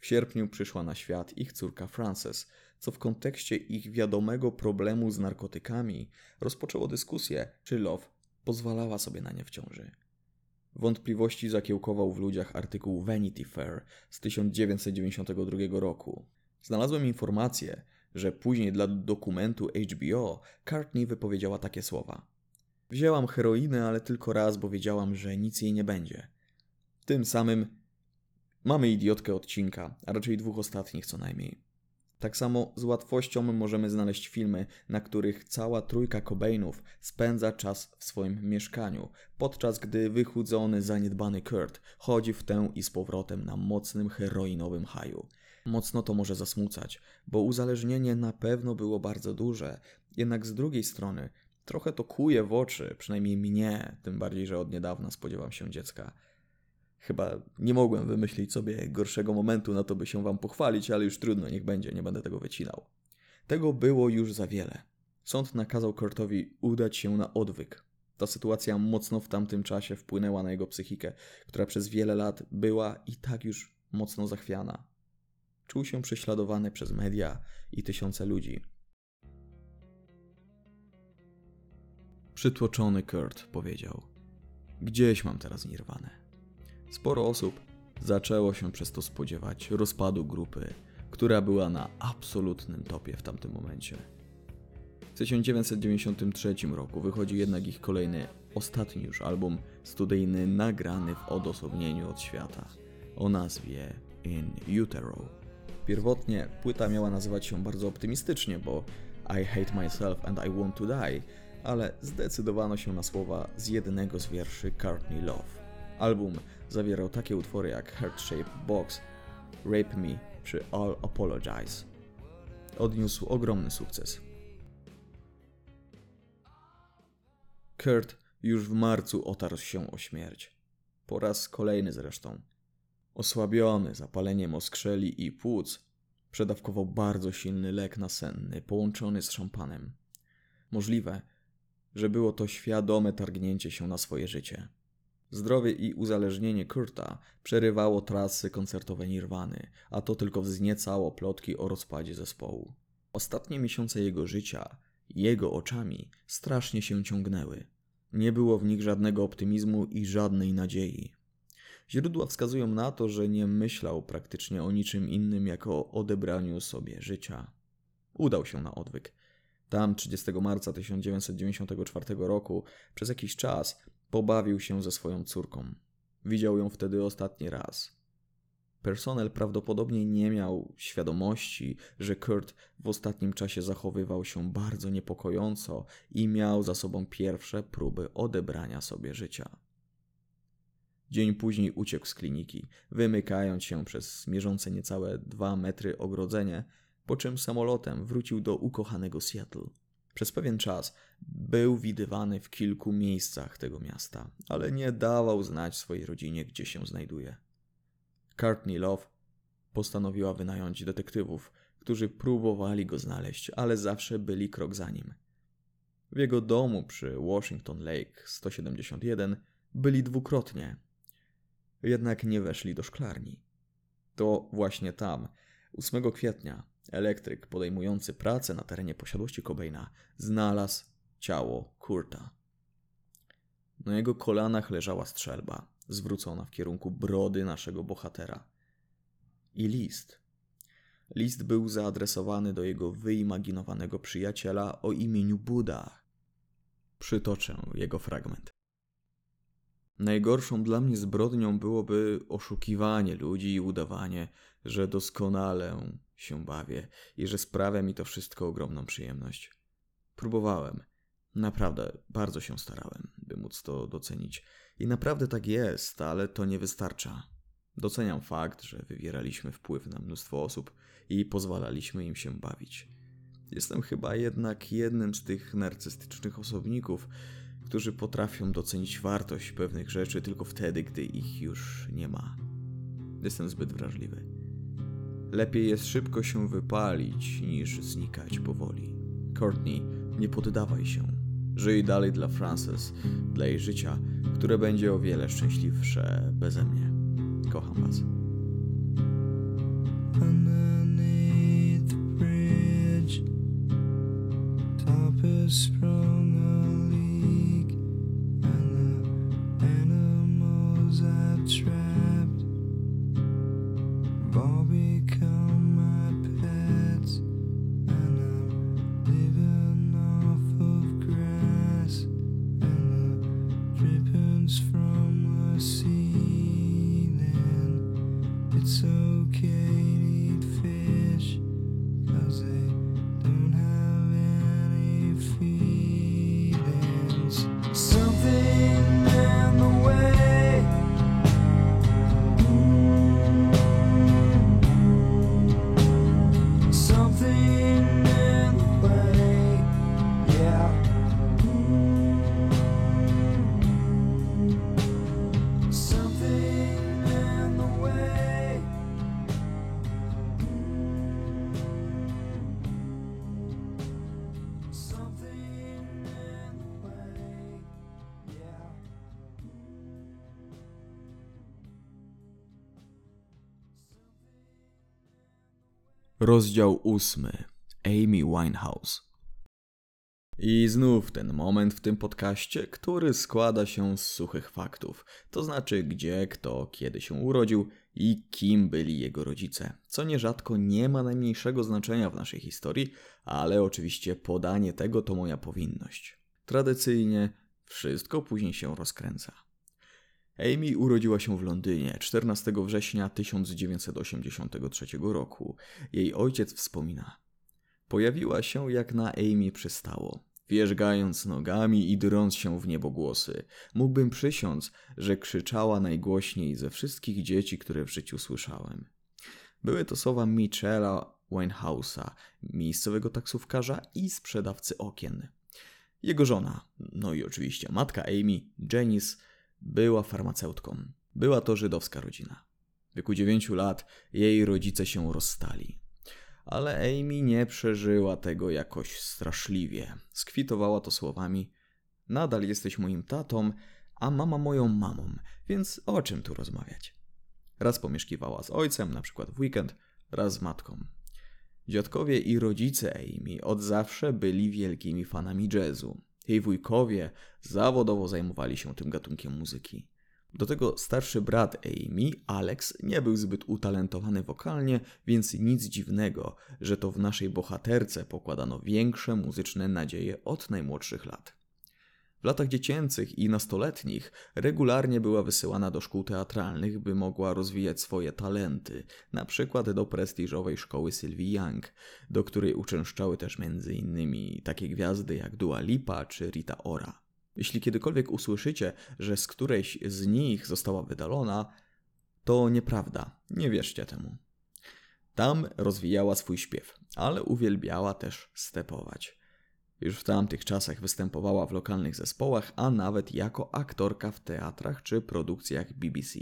W sierpniu przyszła na świat ich córka Frances, co w kontekście ich wiadomego problemu z narkotykami rozpoczęło dyskusję, czy Love pozwalała sobie na nie w ciąży. Wątpliwości zakiełkował w ludziach artykuł Vanity Fair z 1992 roku. Znalazłem informację, że później dla dokumentu HBO Courtney wypowiedziała takie słowa. Wzięłam heroinę, ale tylko raz, bo wiedziałam, że nic jej nie będzie. Tym samym mamy idiotkę odcinka, a raczej dwóch ostatnich co najmniej. Tak samo z łatwością możemy znaleźć filmy, na których cała trójka Cobainów spędza czas w swoim mieszkaniu, podczas gdy wychudzony, zaniedbany Kurt chodzi w tę i z powrotem na mocnym heroinowym haju. Mocno to może zasmucać, bo uzależnienie na pewno było bardzo duże, jednak z drugiej strony trochę to kuje w oczy, przynajmniej mnie, tym bardziej, że od niedawna spodziewam się dziecka. Chyba nie mogłem wymyślić sobie gorszego momentu na to, by się wam pochwalić, ale już trudno, niech będzie, nie będę tego wycinał. Tego było już za wiele. Sąd nakazał Kurtowi udać się na odwyk. Ta sytuacja mocno w tamtym czasie wpłynęła na jego psychikę, która przez wiele lat była i tak już mocno zachwiana. Czuł się prześladowany przez media i tysiące ludzi. Przytłoczony Kurt powiedział: Gdzieś mam teraz nirwane. Sporo osób zaczęło się przez to spodziewać rozpadu grupy, która była na absolutnym topie w tamtym momencie. W 1993 roku wychodzi jednak ich kolejny, ostatni już album studyjny nagrany w odosobnieniu od świata o nazwie In Utero. Pierwotnie płyta miała nazywać się bardzo optymistycznie, bo I hate myself and I want to die, ale zdecydowano się na słowa z jednego z wierszy Courtney Love. Album zawierał takie utwory jak Heart Shape Box, Rape Me czy All Apologize. Odniósł ogromny sukces. Kurt już w marcu otarł się o śmierć. Po raz kolejny zresztą. Osłabiony zapaleniem oskrzeli i płuc, przedawkował bardzo silny lek nasenny połączony z szampanem. Możliwe, że było to świadome targnięcie się na swoje życie. Zdrowie i uzależnienie Kurta przerywało trasy koncertowe Nirwany, a to tylko wzniecało plotki o rozpadzie zespołu. Ostatnie miesiące jego życia, jego oczami, strasznie się ciągnęły. Nie było w nich żadnego optymizmu i żadnej nadziei. Źródła wskazują na to, że nie myślał praktycznie o niczym innym jak o odebraniu sobie życia. Udał się na odwyk. Tam 30 marca 1994 roku przez jakiś czas pobawił się ze swoją córką. Widział ją wtedy ostatni raz. Personel prawdopodobnie nie miał świadomości, że Kurt w ostatnim czasie zachowywał się bardzo niepokojąco i miał za sobą pierwsze próby odebrania sobie życia. Dzień później uciekł z kliniki, wymykając się przez mierzące niecałe dwa metry ogrodzenie, po czym samolotem wrócił do ukochanego Seattle. Przez pewien czas był widywany w kilku miejscach tego miasta, ale nie dawał znać swojej rodzinie, gdzie się znajduje. Courtney Love postanowiła wynająć detektywów, którzy próbowali go znaleźć, ale zawsze byli krok za nim. W jego domu przy Washington Lake 171 byli dwukrotnie, jednak nie weszli do szklarni. To właśnie tam, 8 kwietnia, elektryk podejmujący pracę na terenie posiadłości Cobaina znalazł ciało Kurta. Na jego kolanach leżała strzelba, zwrócona w kierunku brody naszego bohatera. I list. List był zaadresowany do jego wyimaginowanego przyjaciela o imieniu Buda. Przytoczę jego fragment. Najgorszą dla mnie zbrodnią byłoby oszukiwanie ludzi i udawanie, że doskonale się bawię i że sprawia mi to wszystko ogromną przyjemność. Próbowałem. Naprawdę bardzo się starałem, by móc to docenić. I naprawdę tak jest, ale to nie wystarcza. Doceniam fakt, że wywieraliśmy wpływ na mnóstwo osób i pozwalaliśmy im się bawić. Jestem chyba jednak jednym z tych narcystycznych osobników, którzy potrafią docenić wartość pewnych rzeczy tylko wtedy, gdy ich już nie ma. Jestem zbyt wrażliwy. Lepiej jest szybko się wypalić, niż znikać powoli. Courtney, nie poddawaj się. Żyj dalej dla Frances, dla jej życia, które będzie o wiele szczęśliwsze beze mnie. Kocham was. Underneath the bridge, top is sprung Rozdział ósmy. Amy Winehouse. I znów ten moment w tym podcaście, który składa się z suchych faktów, to znaczy gdzie, kto, kiedy się urodził i kim byli jego rodzice, co nierzadko nie ma najmniejszego znaczenia w naszej historii, ale oczywiście podanie tego to moja powinność. Tradycyjnie wszystko później się rozkręca. Amy urodziła się w Londynie 14 września 1983 roku. Jej ojciec wspomina: Pojawiła się jak na Amy przystało. Wierzgając nogami i drąc się w niebogłosy, mógłbym przysiąc, że krzyczała najgłośniej ze wszystkich dzieci, które w życiu słyszałem. Były to słowa Michela Winehouse'a, miejscowego taksówkarza i sprzedawcy okien. Jego żona, no i oczywiście matka Amy, Janice, była farmaceutką. Była to żydowska rodzina. W wieku 9 lat jej rodzice się rozstali. Ale Amy nie przeżyła tego jakoś straszliwie. Skwitowała to słowami: Nadal jesteś moim tatą, a mama moją mamą, więc o czym tu rozmawiać? Raz pomieszkiwała z ojcem, na przykład w weekend, raz z matką. Dziadkowie i rodzice Amy od zawsze byli wielkimi fanami jazzu. Jej wujkowie zawodowo zajmowali się tym gatunkiem muzyki. Do tego starszy brat Amy, Alex, nie był zbyt utalentowany wokalnie, więc nic dziwnego, że to w naszej bohaterce pokładano większe muzyczne nadzieje od najmłodszych lat. W latach dziecięcych i nastoletnich regularnie była wysyłana do szkół teatralnych, by mogła rozwijać swoje talenty, na przykład do prestiżowej szkoły Sylvie Young, do której uczęszczały też m.in. takie gwiazdy jak Dua Lipa czy Rita Ora. Jeśli kiedykolwiek usłyszycie, że z którejś z nich została wydalona, to nieprawda, nie wierzcie temu. Tam rozwijała swój śpiew, ale uwielbiała też stepować. Już w tamtych czasach występowała w lokalnych zespołach, a nawet jako aktorka w teatrach czy produkcjach BBC.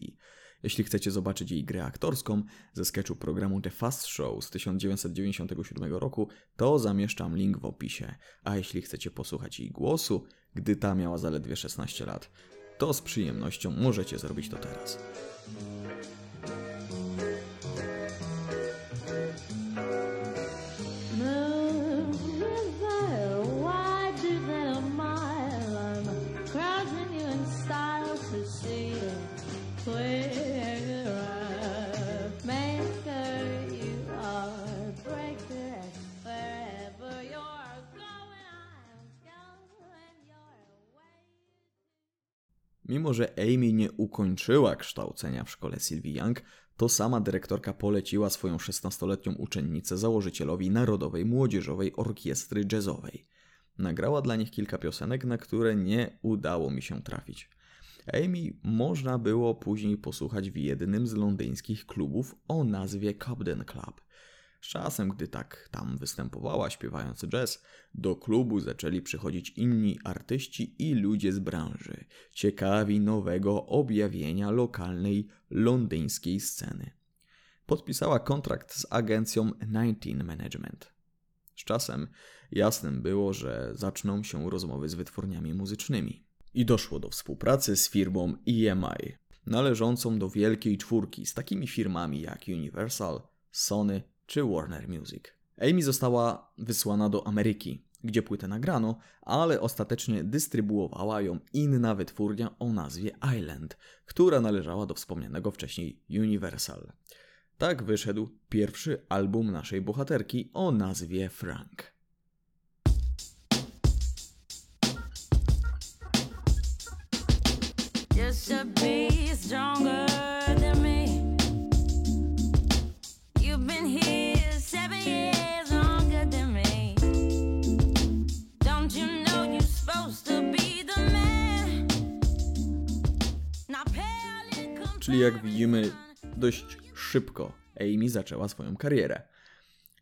Jeśli chcecie zobaczyć jej grę aktorską ze sketchu programu The Fast Show z 1997 roku, to zamieszczam link w opisie. A jeśli chcecie posłuchać jej głosu, gdy ta miała zaledwie 16 lat, to z przyjemnością możecie zrobić to teraz. Mimo, że Amy nie ukończyła kształcenia w szkole Sylvie Young, to sama dyrektorka poleciła swoją 16-letnią uczennicę założycielowi Narodowej Młodzieżowej Orkiestry Jazzowej. Nagrała dla nich kilka piosenek, na które nie udało mi się trafić. Amy można było później posłuchać w jednym z londyńskich klubów o nazwie Cobden Club. Z czasem, gdy tak tam występowała śpiewając jazz, do klubu zaczęli przychodzić inni artyści i ludzie z branży, ciekawi nowego objawienia lokalnej londyńskiej sceny. Podpisała kontrakt z agencją 19 Management. Z czasem jasnym było, że zaczną się rozmowy z wytwórniami muzycznymi. I doszło do współpracy z firmą EMI, należącą do wielkiej czwórki z takimi firmami jak Universal, Sony czy Warner Music. Amy została wysłana do Ameryki, gdzie płytę nagrano, ale ostatecznie dystrybuowała ją inna wytwórnia o nazwie Island, która należała do wspomnianego wcześniej Universal. Tak wyszedł pierwszy album naszej bohaterki o nazwie Frank. Be stronger Czyli jak widzimy, dość szybko Amy zaczęła swoją karierę.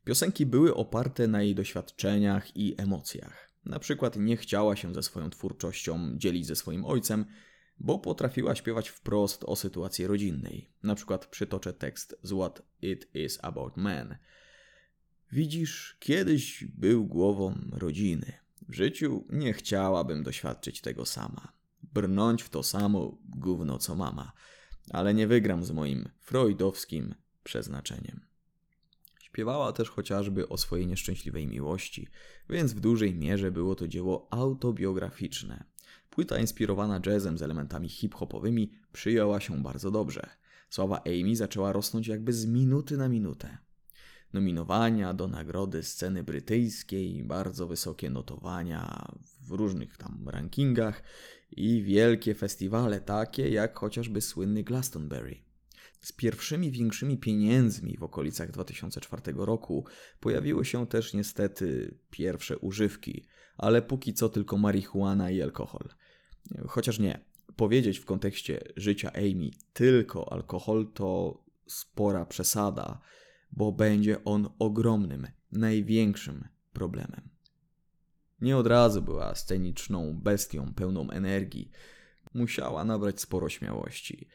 Piosenki były oparte na jej doświadczeniach i emocjach. Na przykład nie chciała się ze swoją twórczością dzielić ze swoim ojcem, bo potrafiła śpiewać wprost o sytuacji rodzinnej. Na przykład przytoczę tekst z What It Is About Men. Widzisz, kiedyś był głową rodziny. W życiu nie chciałabym doświadczyć tego sama. Brnąć w to samo gówno co mama, ale nie wygram z moim freudowskim przeznaczeniem. Śpiewała też chociażby o swojej nieszczęśliwej miłości, więc w dużej mierze było to dzieło autobiograficzne. Płyta inspirowana jazzem z elementami hip-hopowymi przyjęła się bardzo dobrze. Sława Amy zaczęła rosnąć jakby z minuty na minutę. nominowania do nagrody sceny brytyjskiej, bardzo wysokie notowania w różnych tam rankingach i wielkie festiwale, takie jak chociażby słynny Glastonbury. Z pierwszymi większymi pieniędzmi w okolicach 2004 roku pojawiły się też niestety pierwsze używki, ale póki co tylko marihuana i alkohol. Chociaż nie, powiedzieć w kontekście życia Amy tylko alkohol to spora przesada, bo będzie on ogromnym, największym problemem. Nie od razu była sceniczną bestią pełną energii. Musiała nabrać sporo śmiałości.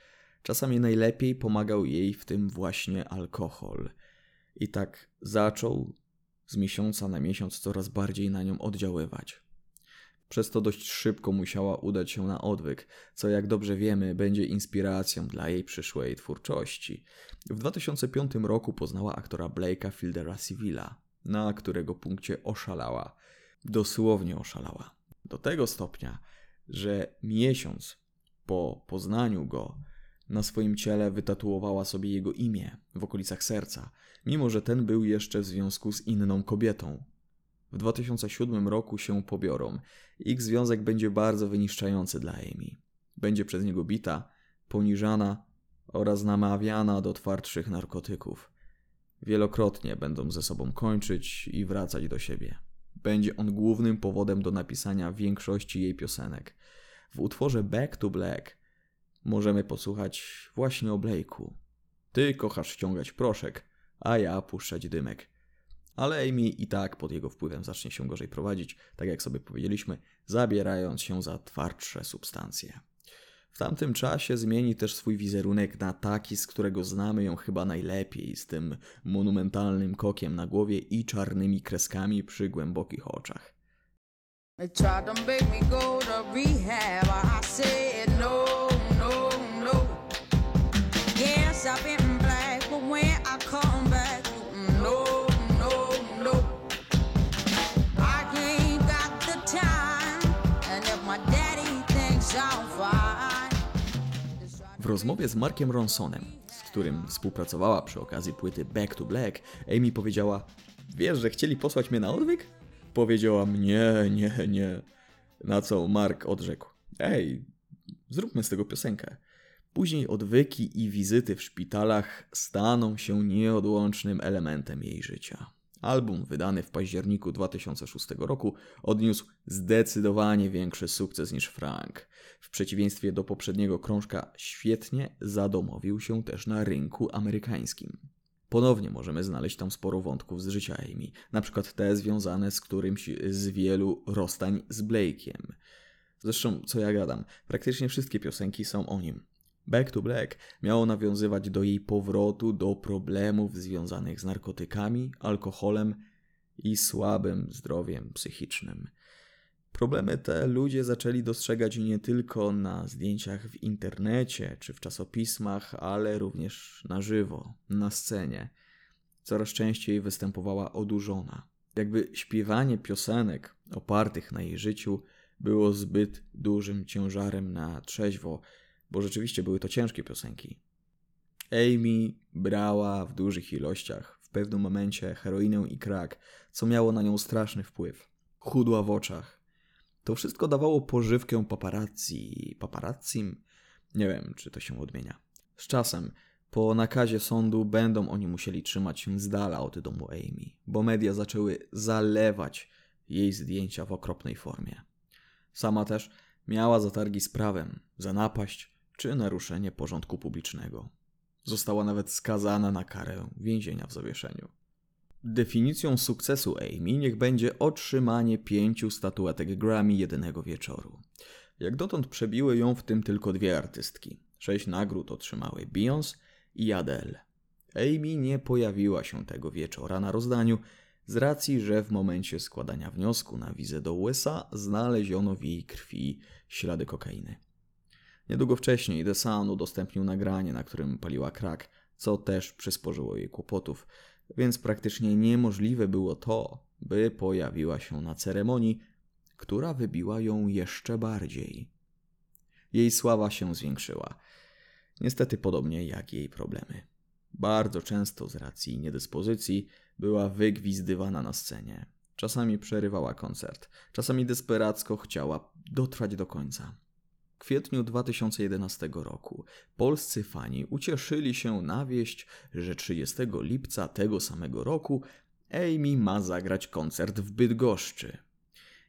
Czasami najlepiej pomagał jej w tym właśnie alkohol. I tak zaczął z miesiąca na miesiąc coraz bardziej na nią oddziaływać. Przez to dość szybko musiała udać się na odwyk, co jak dobrze wiemy będzie inspiracją dla jej przyszłej twórczości. W 2005 roku poznała aktora Blake'a Fieldera Civila, na którego punkcie oszalała. Dosłownie oszalała. Do tego stopnia, że miesiąc po poznaniu go na swoim ciele wytatuowała sobie jego imię w okolicach serca, mimo że ten był jeszcze w związku z inną kobietą. W 2007 roku się pobiorą. Ich związek będzie bardzo wyniszczający dla Amy. Będzie przez niego bita, poniżana oraz namawiana do twardszych narkotyków. Wielokrotnie będą ze sobą kończyć i wracać do siebie. Będzie on głównym powodem do napisania większości jej piosenek. W utworze Back to Black możemy posłuchać właśnie o Blake'u. Ty kochasz ściągać proszek, a ja puszczać dymek. Ale Amy i tak pod jego wpływem zacznie się gorzej prowadzić, tak jak sobie powiedzieliśmy, zabierając się za twardsze substancje. W tamtym czasie zmieni też swój wizerunek na taki, z którego znamy ją chyba najlepiej, z tym monumentalnym kokiem na głowie i czarnymi kreskami przy głębokich oczach. W rozmowie z Markiem Ronsonem, z którym współpracowała przy okazji płyty Back to Black, Amy powiedziała: Wiesz, że chcieli posłać mnie na odwyk? Powiedziałam: Nie, nie, nie. Na co Mark odrzekł: Ej, zróbmy z tego piosenkę. Później odwyki i wizyty w szpitalach staną się nieodłącznym elementem jej życia. Album wydany w październiku 2006 roku odniósł zdecydowanie większy sukces niż Frank. W przeciwieństwie do poprzedniego krążka świetnie zadomowił się też na rynku amerykańskim. Ponownie możemy znaleźć tam sporo wątków z życia Amy, na przykład te związane z którymś z wielu rozstań z Blake'iem. Zresztą, co ja gadam, praktycznie wszystkie piosenki są o nim. Back to Black miało nawiązywać do jej powrotu do problemów związanych z narkotykami, alkoholem i słabym zdrowiem psychicznym. Problemy te ludzie zaczęli dostrzegać nie tylko na zdjęciach w internecie czy w czasopismach, ale również na żywo, na scenie. Coraz częściej występowała odurzona. Jakby śpiewanie piosenek opartych na jej życiu było zbyt dużym ciężarem na trzeźwo, bo rzeczywiście były to ciężkie piosenki. Amy brała w dużych ilościach w pewnym momencie heroinę i krak, co miało na nią straszny wpływ. Chudła w oczach. To wszystko dawało pożywkę paparazzi, paparazzim? Nie wiem, czy to się odmienia. Z czasem, po nakazie sądu, będą oni musieli trzymać się z dala od domu Amy, bo media zaczęły zalewać jej zdjęcia w okropnej formie. Sama też miała zatargi z prawem za napaść czy naruszenie porządku publicznego. Została nawet skazana na karę więzienia w zawieszeniu. Definicją sukcesu Amy niech będzie otrzymanie pięciu statuetek Grammy jednego wieczoru. Jak dotąd przebiły ją w tym tylko dwie artystki. Sześć nagród otrzymały Beyoncé i Adele. Amy nie pojawiła się tego wieczora na rozdaniu, z racji, że w momencie składania wniosku na wizę do USA znaleziono w jej krwi ślady kokainy. Niedługo wcześniej The Sun udostępnił nagranie, na którym paliła krak, co też przysporzyło jej kłopotów, więc praktycznie niemożliwe było to, by pojawiła się na ceremonii, która wybiła ją jeszcze bardziej. Jej sława się zwiększyła. Niestety podobnie jak jej problemy. Bardzo często z racji niedyspozycji była wygwizdywana na scenie. Czasami przerywała koncert, czasami desperacko chciała dotrwać do końca. Kwietniu 2011 roku polscy fani ucieszyli się na wieść, że 30 lipca tego samego roku Amy ma zagrać koncert w Bydgoszczy.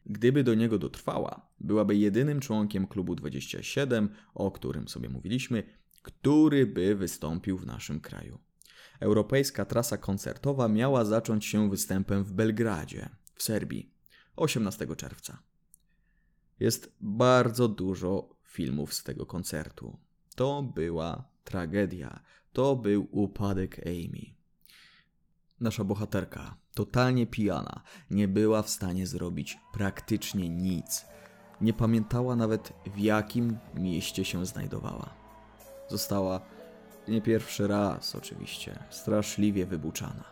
Gdyby do niego dotrwała, byłaby jedynym członkiem klubu 27, o którym sobie mówiliśmy, który by wystąpił w naszym kraju. Europejska trasa koncertowa miała zacząć się występem w Belgradzie, w Serbii, 18 czerwca. Jest bardzo dużo filmów z tego koncertu. To była tragedia, to był upadek Amy. Nasza bohaterka, totalnie pijana, nie była w stanie zrobić praktycznie nic. Nie pamiętała nawet w jakim mieście się znajdowała. Została nie pierwszy raz, oczywiście, straszliwie wybuczana.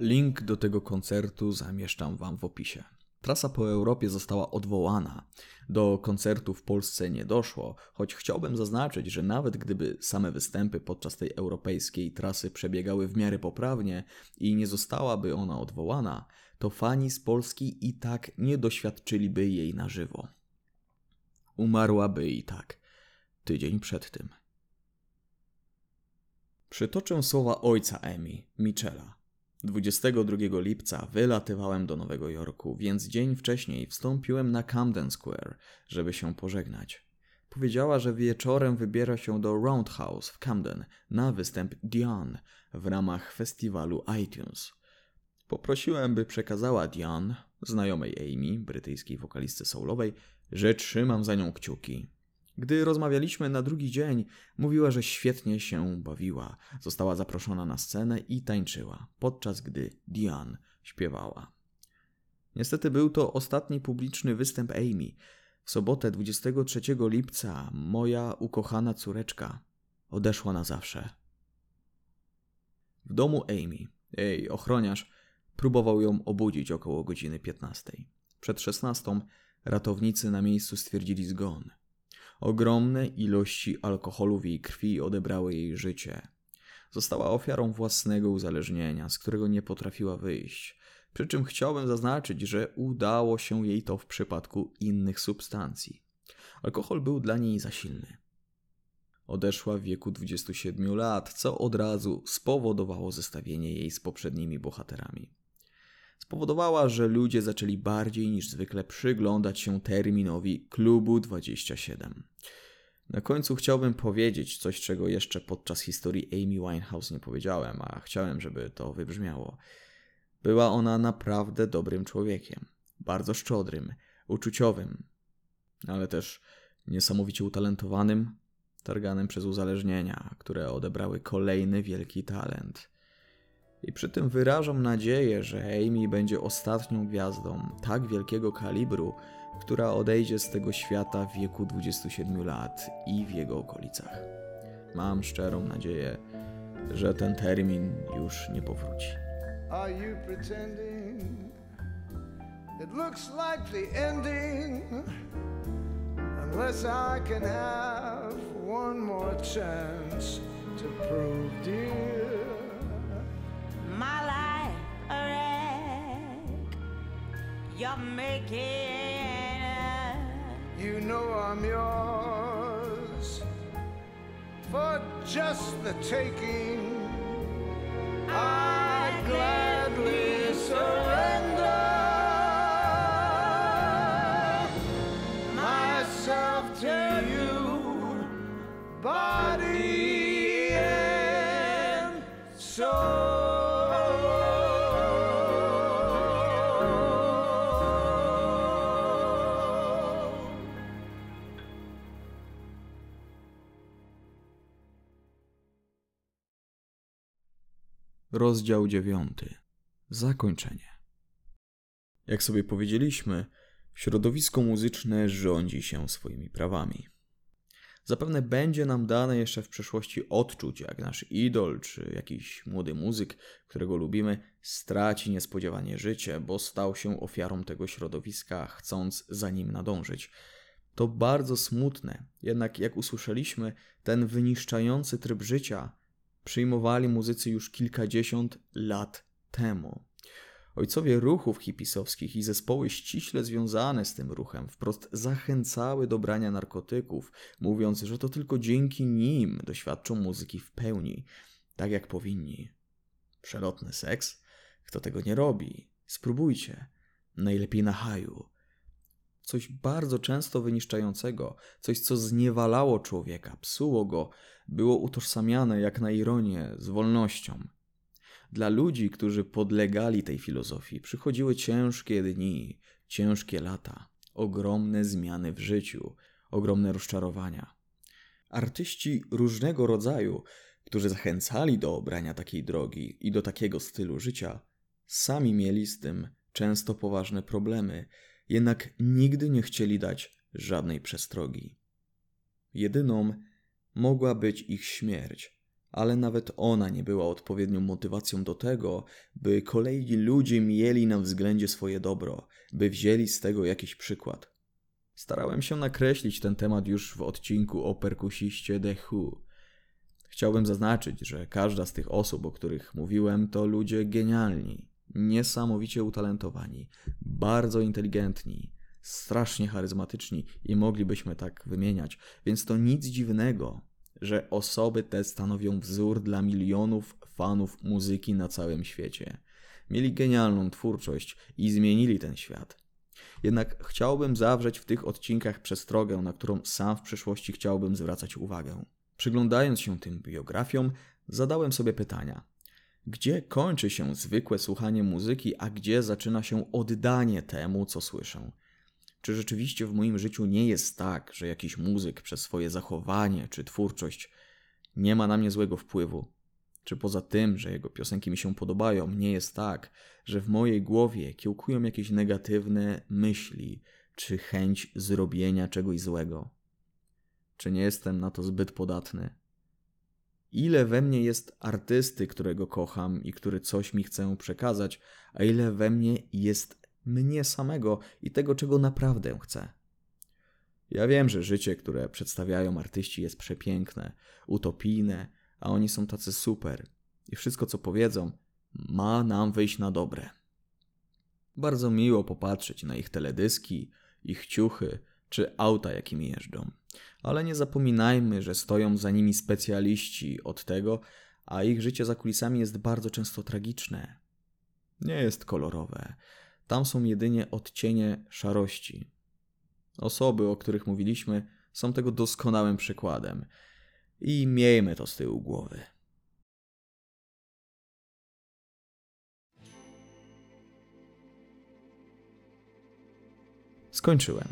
Link do tego koncertu zamieszczam Wam w opisie. Trasa po Europie została odwołana. Do koncertu w Polsce nie doszło, choć chciałbym zaznaczyć, że nawet gdyby same występy podczas tej europejskiej trasy przebiegały w miarę poprawnie i nie zostałaby ona odwołana, to fani z Polski i tak nie doświadczyliby jej na żywo. Umarłaby i tak tydzień przed tym. Przytoczę słowa ojca Emi, Michela. 22 lipca wylatywałem do Nowego Jorku, więc dzień wcześniej wstąpiłem na Camden Square, żeby się pożegnać. Powiedziała, że wieczorem wybiera się do Roundhouse w Camden na występ Diane w ramach festiwalu iTunes. Poprosiłem, by przekazała Diane, znajomej Amy, brytyjskiej wokalistce soulowej, że trzymam za nią kciuki. Gdy rozmawialiśmy na drugi dzień, mówiła, że świetnie się bawiła. Została zaproszona na scenę i tańczyła, podczas gdy Diane śpiewała. Niestety był to ostatni publiczny występ Amy. W sobotę 23 lipca moja ukochana córeczka odeszła na zawsze. W domu Amy, jej ochroniarz, próbował ją obudzić około godziny 15. Przed 16 ratownicy na miejscu stwierdzili zgon. Ogromne ilości alkoholu w jej krwi odebrały jej życie. Została ofiarą własnego uzależnienia, z którego nie potrafiła wyjść. Przy czym chciałbym zaznaczyć, że udało się jej to w przypadku innych substancji. Alkohol był dla niej za silny. Odeszła w wieku 27 lat, co od razu spowodowało zestawienie jej z poprzednimi bohaterami spowodowała, że ludzie zaczęli bardziej niż zwykle przyglądać się terminowi Klubu 27. Na końcu chciałbym powiedzieć coś, czego jeszcze podczas historii Amy Winehouse nie powiedziałem, a chciałem, żeby to wybrzmiało. Była ona naprawdę dobrym człowiekiem, bardzo szczodrym, uczuciowym, ale też niesamowicie utalentowanym, targanym przez uzależnienia, które odebrały kolejny wielki talent. I przy tym wyrażam nadzieję, że Amy będzie ostatnią gwiazdą tak wielkiego kalibru, która odejdzie z tego świata w wieku 27 lat i w jego okolicach. Mam szczerą nadzieję, że ten termin już nie powróci. Are you pretending? It looks like the ending. Unless I can have one more chance to prove, dear. My life a wreck. You're making it. You know I'm yours for just the taking. I'd gladly Rozdział 9. Zakończenie. Jak sobie powiedzieliśmy, środowisko muzyczne rządzi się swoimi prawami. Zapewne będzie nam dane jeszcze w przyszłości odczuć, jak nasz idol czy jakiś młody muzyk, którego lubimy, straci niespodziewanie życie, bo stał się ofiarą tego środowiska, chcąc za nim nadążyć. To bardzo smutne, jednak jak usłyszeliśmy, ten wyniszczający tryb życia przyjmowali muzycy już kilkadziesiąt lat temu. Ojcowie ruchów hipisowskich i zespoły ściśle związane z tym ruchem wprost zachęcały do brania narkotyków, mówiąc, że to tylko dzięki nim doświadczą muzyki w pełni, tak jak powinni. Przelotny seks? Kto tego nie robi? Spróbujcie. Najlepiej na haju. Coś bardzo często wyniszczającego, coś co zniewalało człowieka, psuło go, było utożsamiane jak na ironię z wolnością. Dla ludzi, którzy podlegali tej filozofii, przychodziły ciężkie dni, ciężkie lata, ogromne zmiany w życiu, ogromne rozczarowania. Artyści różnego rodzaju, którzy zachęcali do obrania takiej drogi i do takiego stylu życia, sami mieli z tym często poważne problemy, jednak nigdy nie chcieli dać żadnej przestrogi. Jedyną mogła być ich śmierć, ale nawet ona nie była odpowiednią motywacją do tego, by kolejni ludzie mieli na względzie swoje dobro, by wzięli z tego jakiś przykład. Starałem się nakreślić ten temat już w odcinku o perkusiście The Who. Chciałbym zaznaczyć, że każda z tych osób, o których mówiłem, to ludzie genialni, niesamowicie utalentowani, bardzo inteligentni, strasznie charyzmatyczni i moglibyśmy tak wymieniać, więc to nic dziwnego, że osoby te stanowią wzór dla milionów fanów muzyki na całym świecie. Mieli genialną twórczość i zmienili ten świat. Jednak chciałbym zawrzeć w tych odcinkach przestrogę, na którą sam w przyszłości chciałbym zwracać uwagę. Przyglądając się tym biografiom, zadałem sobie pytania. Gdzie kończy się zwykłe słuchanie muzyki, a gdzie zaczyna się oddanie temu, co słyszę? Czy rzeczywiście w moim życiu nie jest tak, że jakiś muzyk przez swoje zachowanie czy twórczość nie ma na mnie złego wpływu? Czy poza tym, że jego piosenki mi się podobają, nie jest tak, że w mojej głowie kiełkują jakieś negatywne myśli czy chęć zrobienia czegoś złego? Czy nie jestem na to zbyt podatny? Ile we mnie jest artysty, którego kocham i który coś mi chce przekazać, a ile we mnie jest mnie samego i tego, czego naprawdę chcę. Ja wiem, że życie, które przedstawiają artyści, jest przepiękne, utopijne, a oni są tacy super i wszystko, co powiedzą, ma nam wyjść na dobre. Bardzo miło popatrzeć na ich teledyski, ich ciuchy czy auta, jakimi jeżdżą. Ale nie zapominajmy, że stoją za nimi specjaliści od tego, a ich życie za kulisami jest bardzo często tragiczne. Nie jest kolorowe. Tam są jedynie odcienie szarości. Osoby, o których mówiliśmy, są tego doskonałym przykładem. I miejmy to z tyłu głowy. Skończyłem.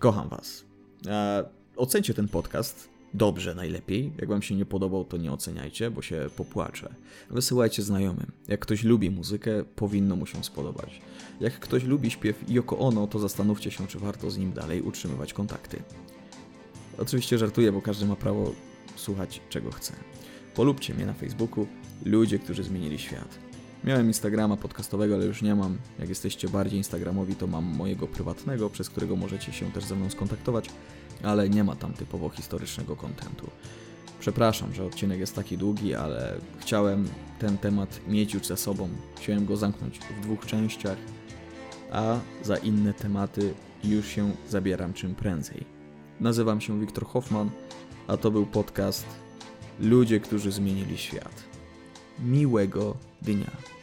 Kocham Was. E, ocencie ten podcast. Dobrze, najlepiej. Jak Wam się nie podobał, to nie oceniajcie, bo się popłaczę. Wysyłajcie znajomym. Jak ktoś lubi muzykę, powinno mu się spodobać. Jak ktoś lubi śpiew Yoko Ono, to zastanówcie się, czy warto z nim dalej utrzymywać kontakty. Oczywiście żartuję, bo każdy ma prawo słuchać czego chce. Polubcie mnie na Facebooku, ludzie, którzy zmienili świat. Miałem Instagrama podcastowego, ale już nie mam. Jak jesteście bardziej instagramowi, to mam mojego prywatnego, przez którego możecie się też ze mną skontaktować, ale nie ma tam typowo historycznego kontentu. Przepraszam, że odcinek jest taki długi, ale chciałem ten temat mieć już za sobą. Chciałem go zamknąć w dwóch częściach, a za inne tematy już się zabieram czym prędzej. Nazywam się Wiktor Hoffman, a to był podcast Ludzie, którzy zmienili świat. Miłego dnia.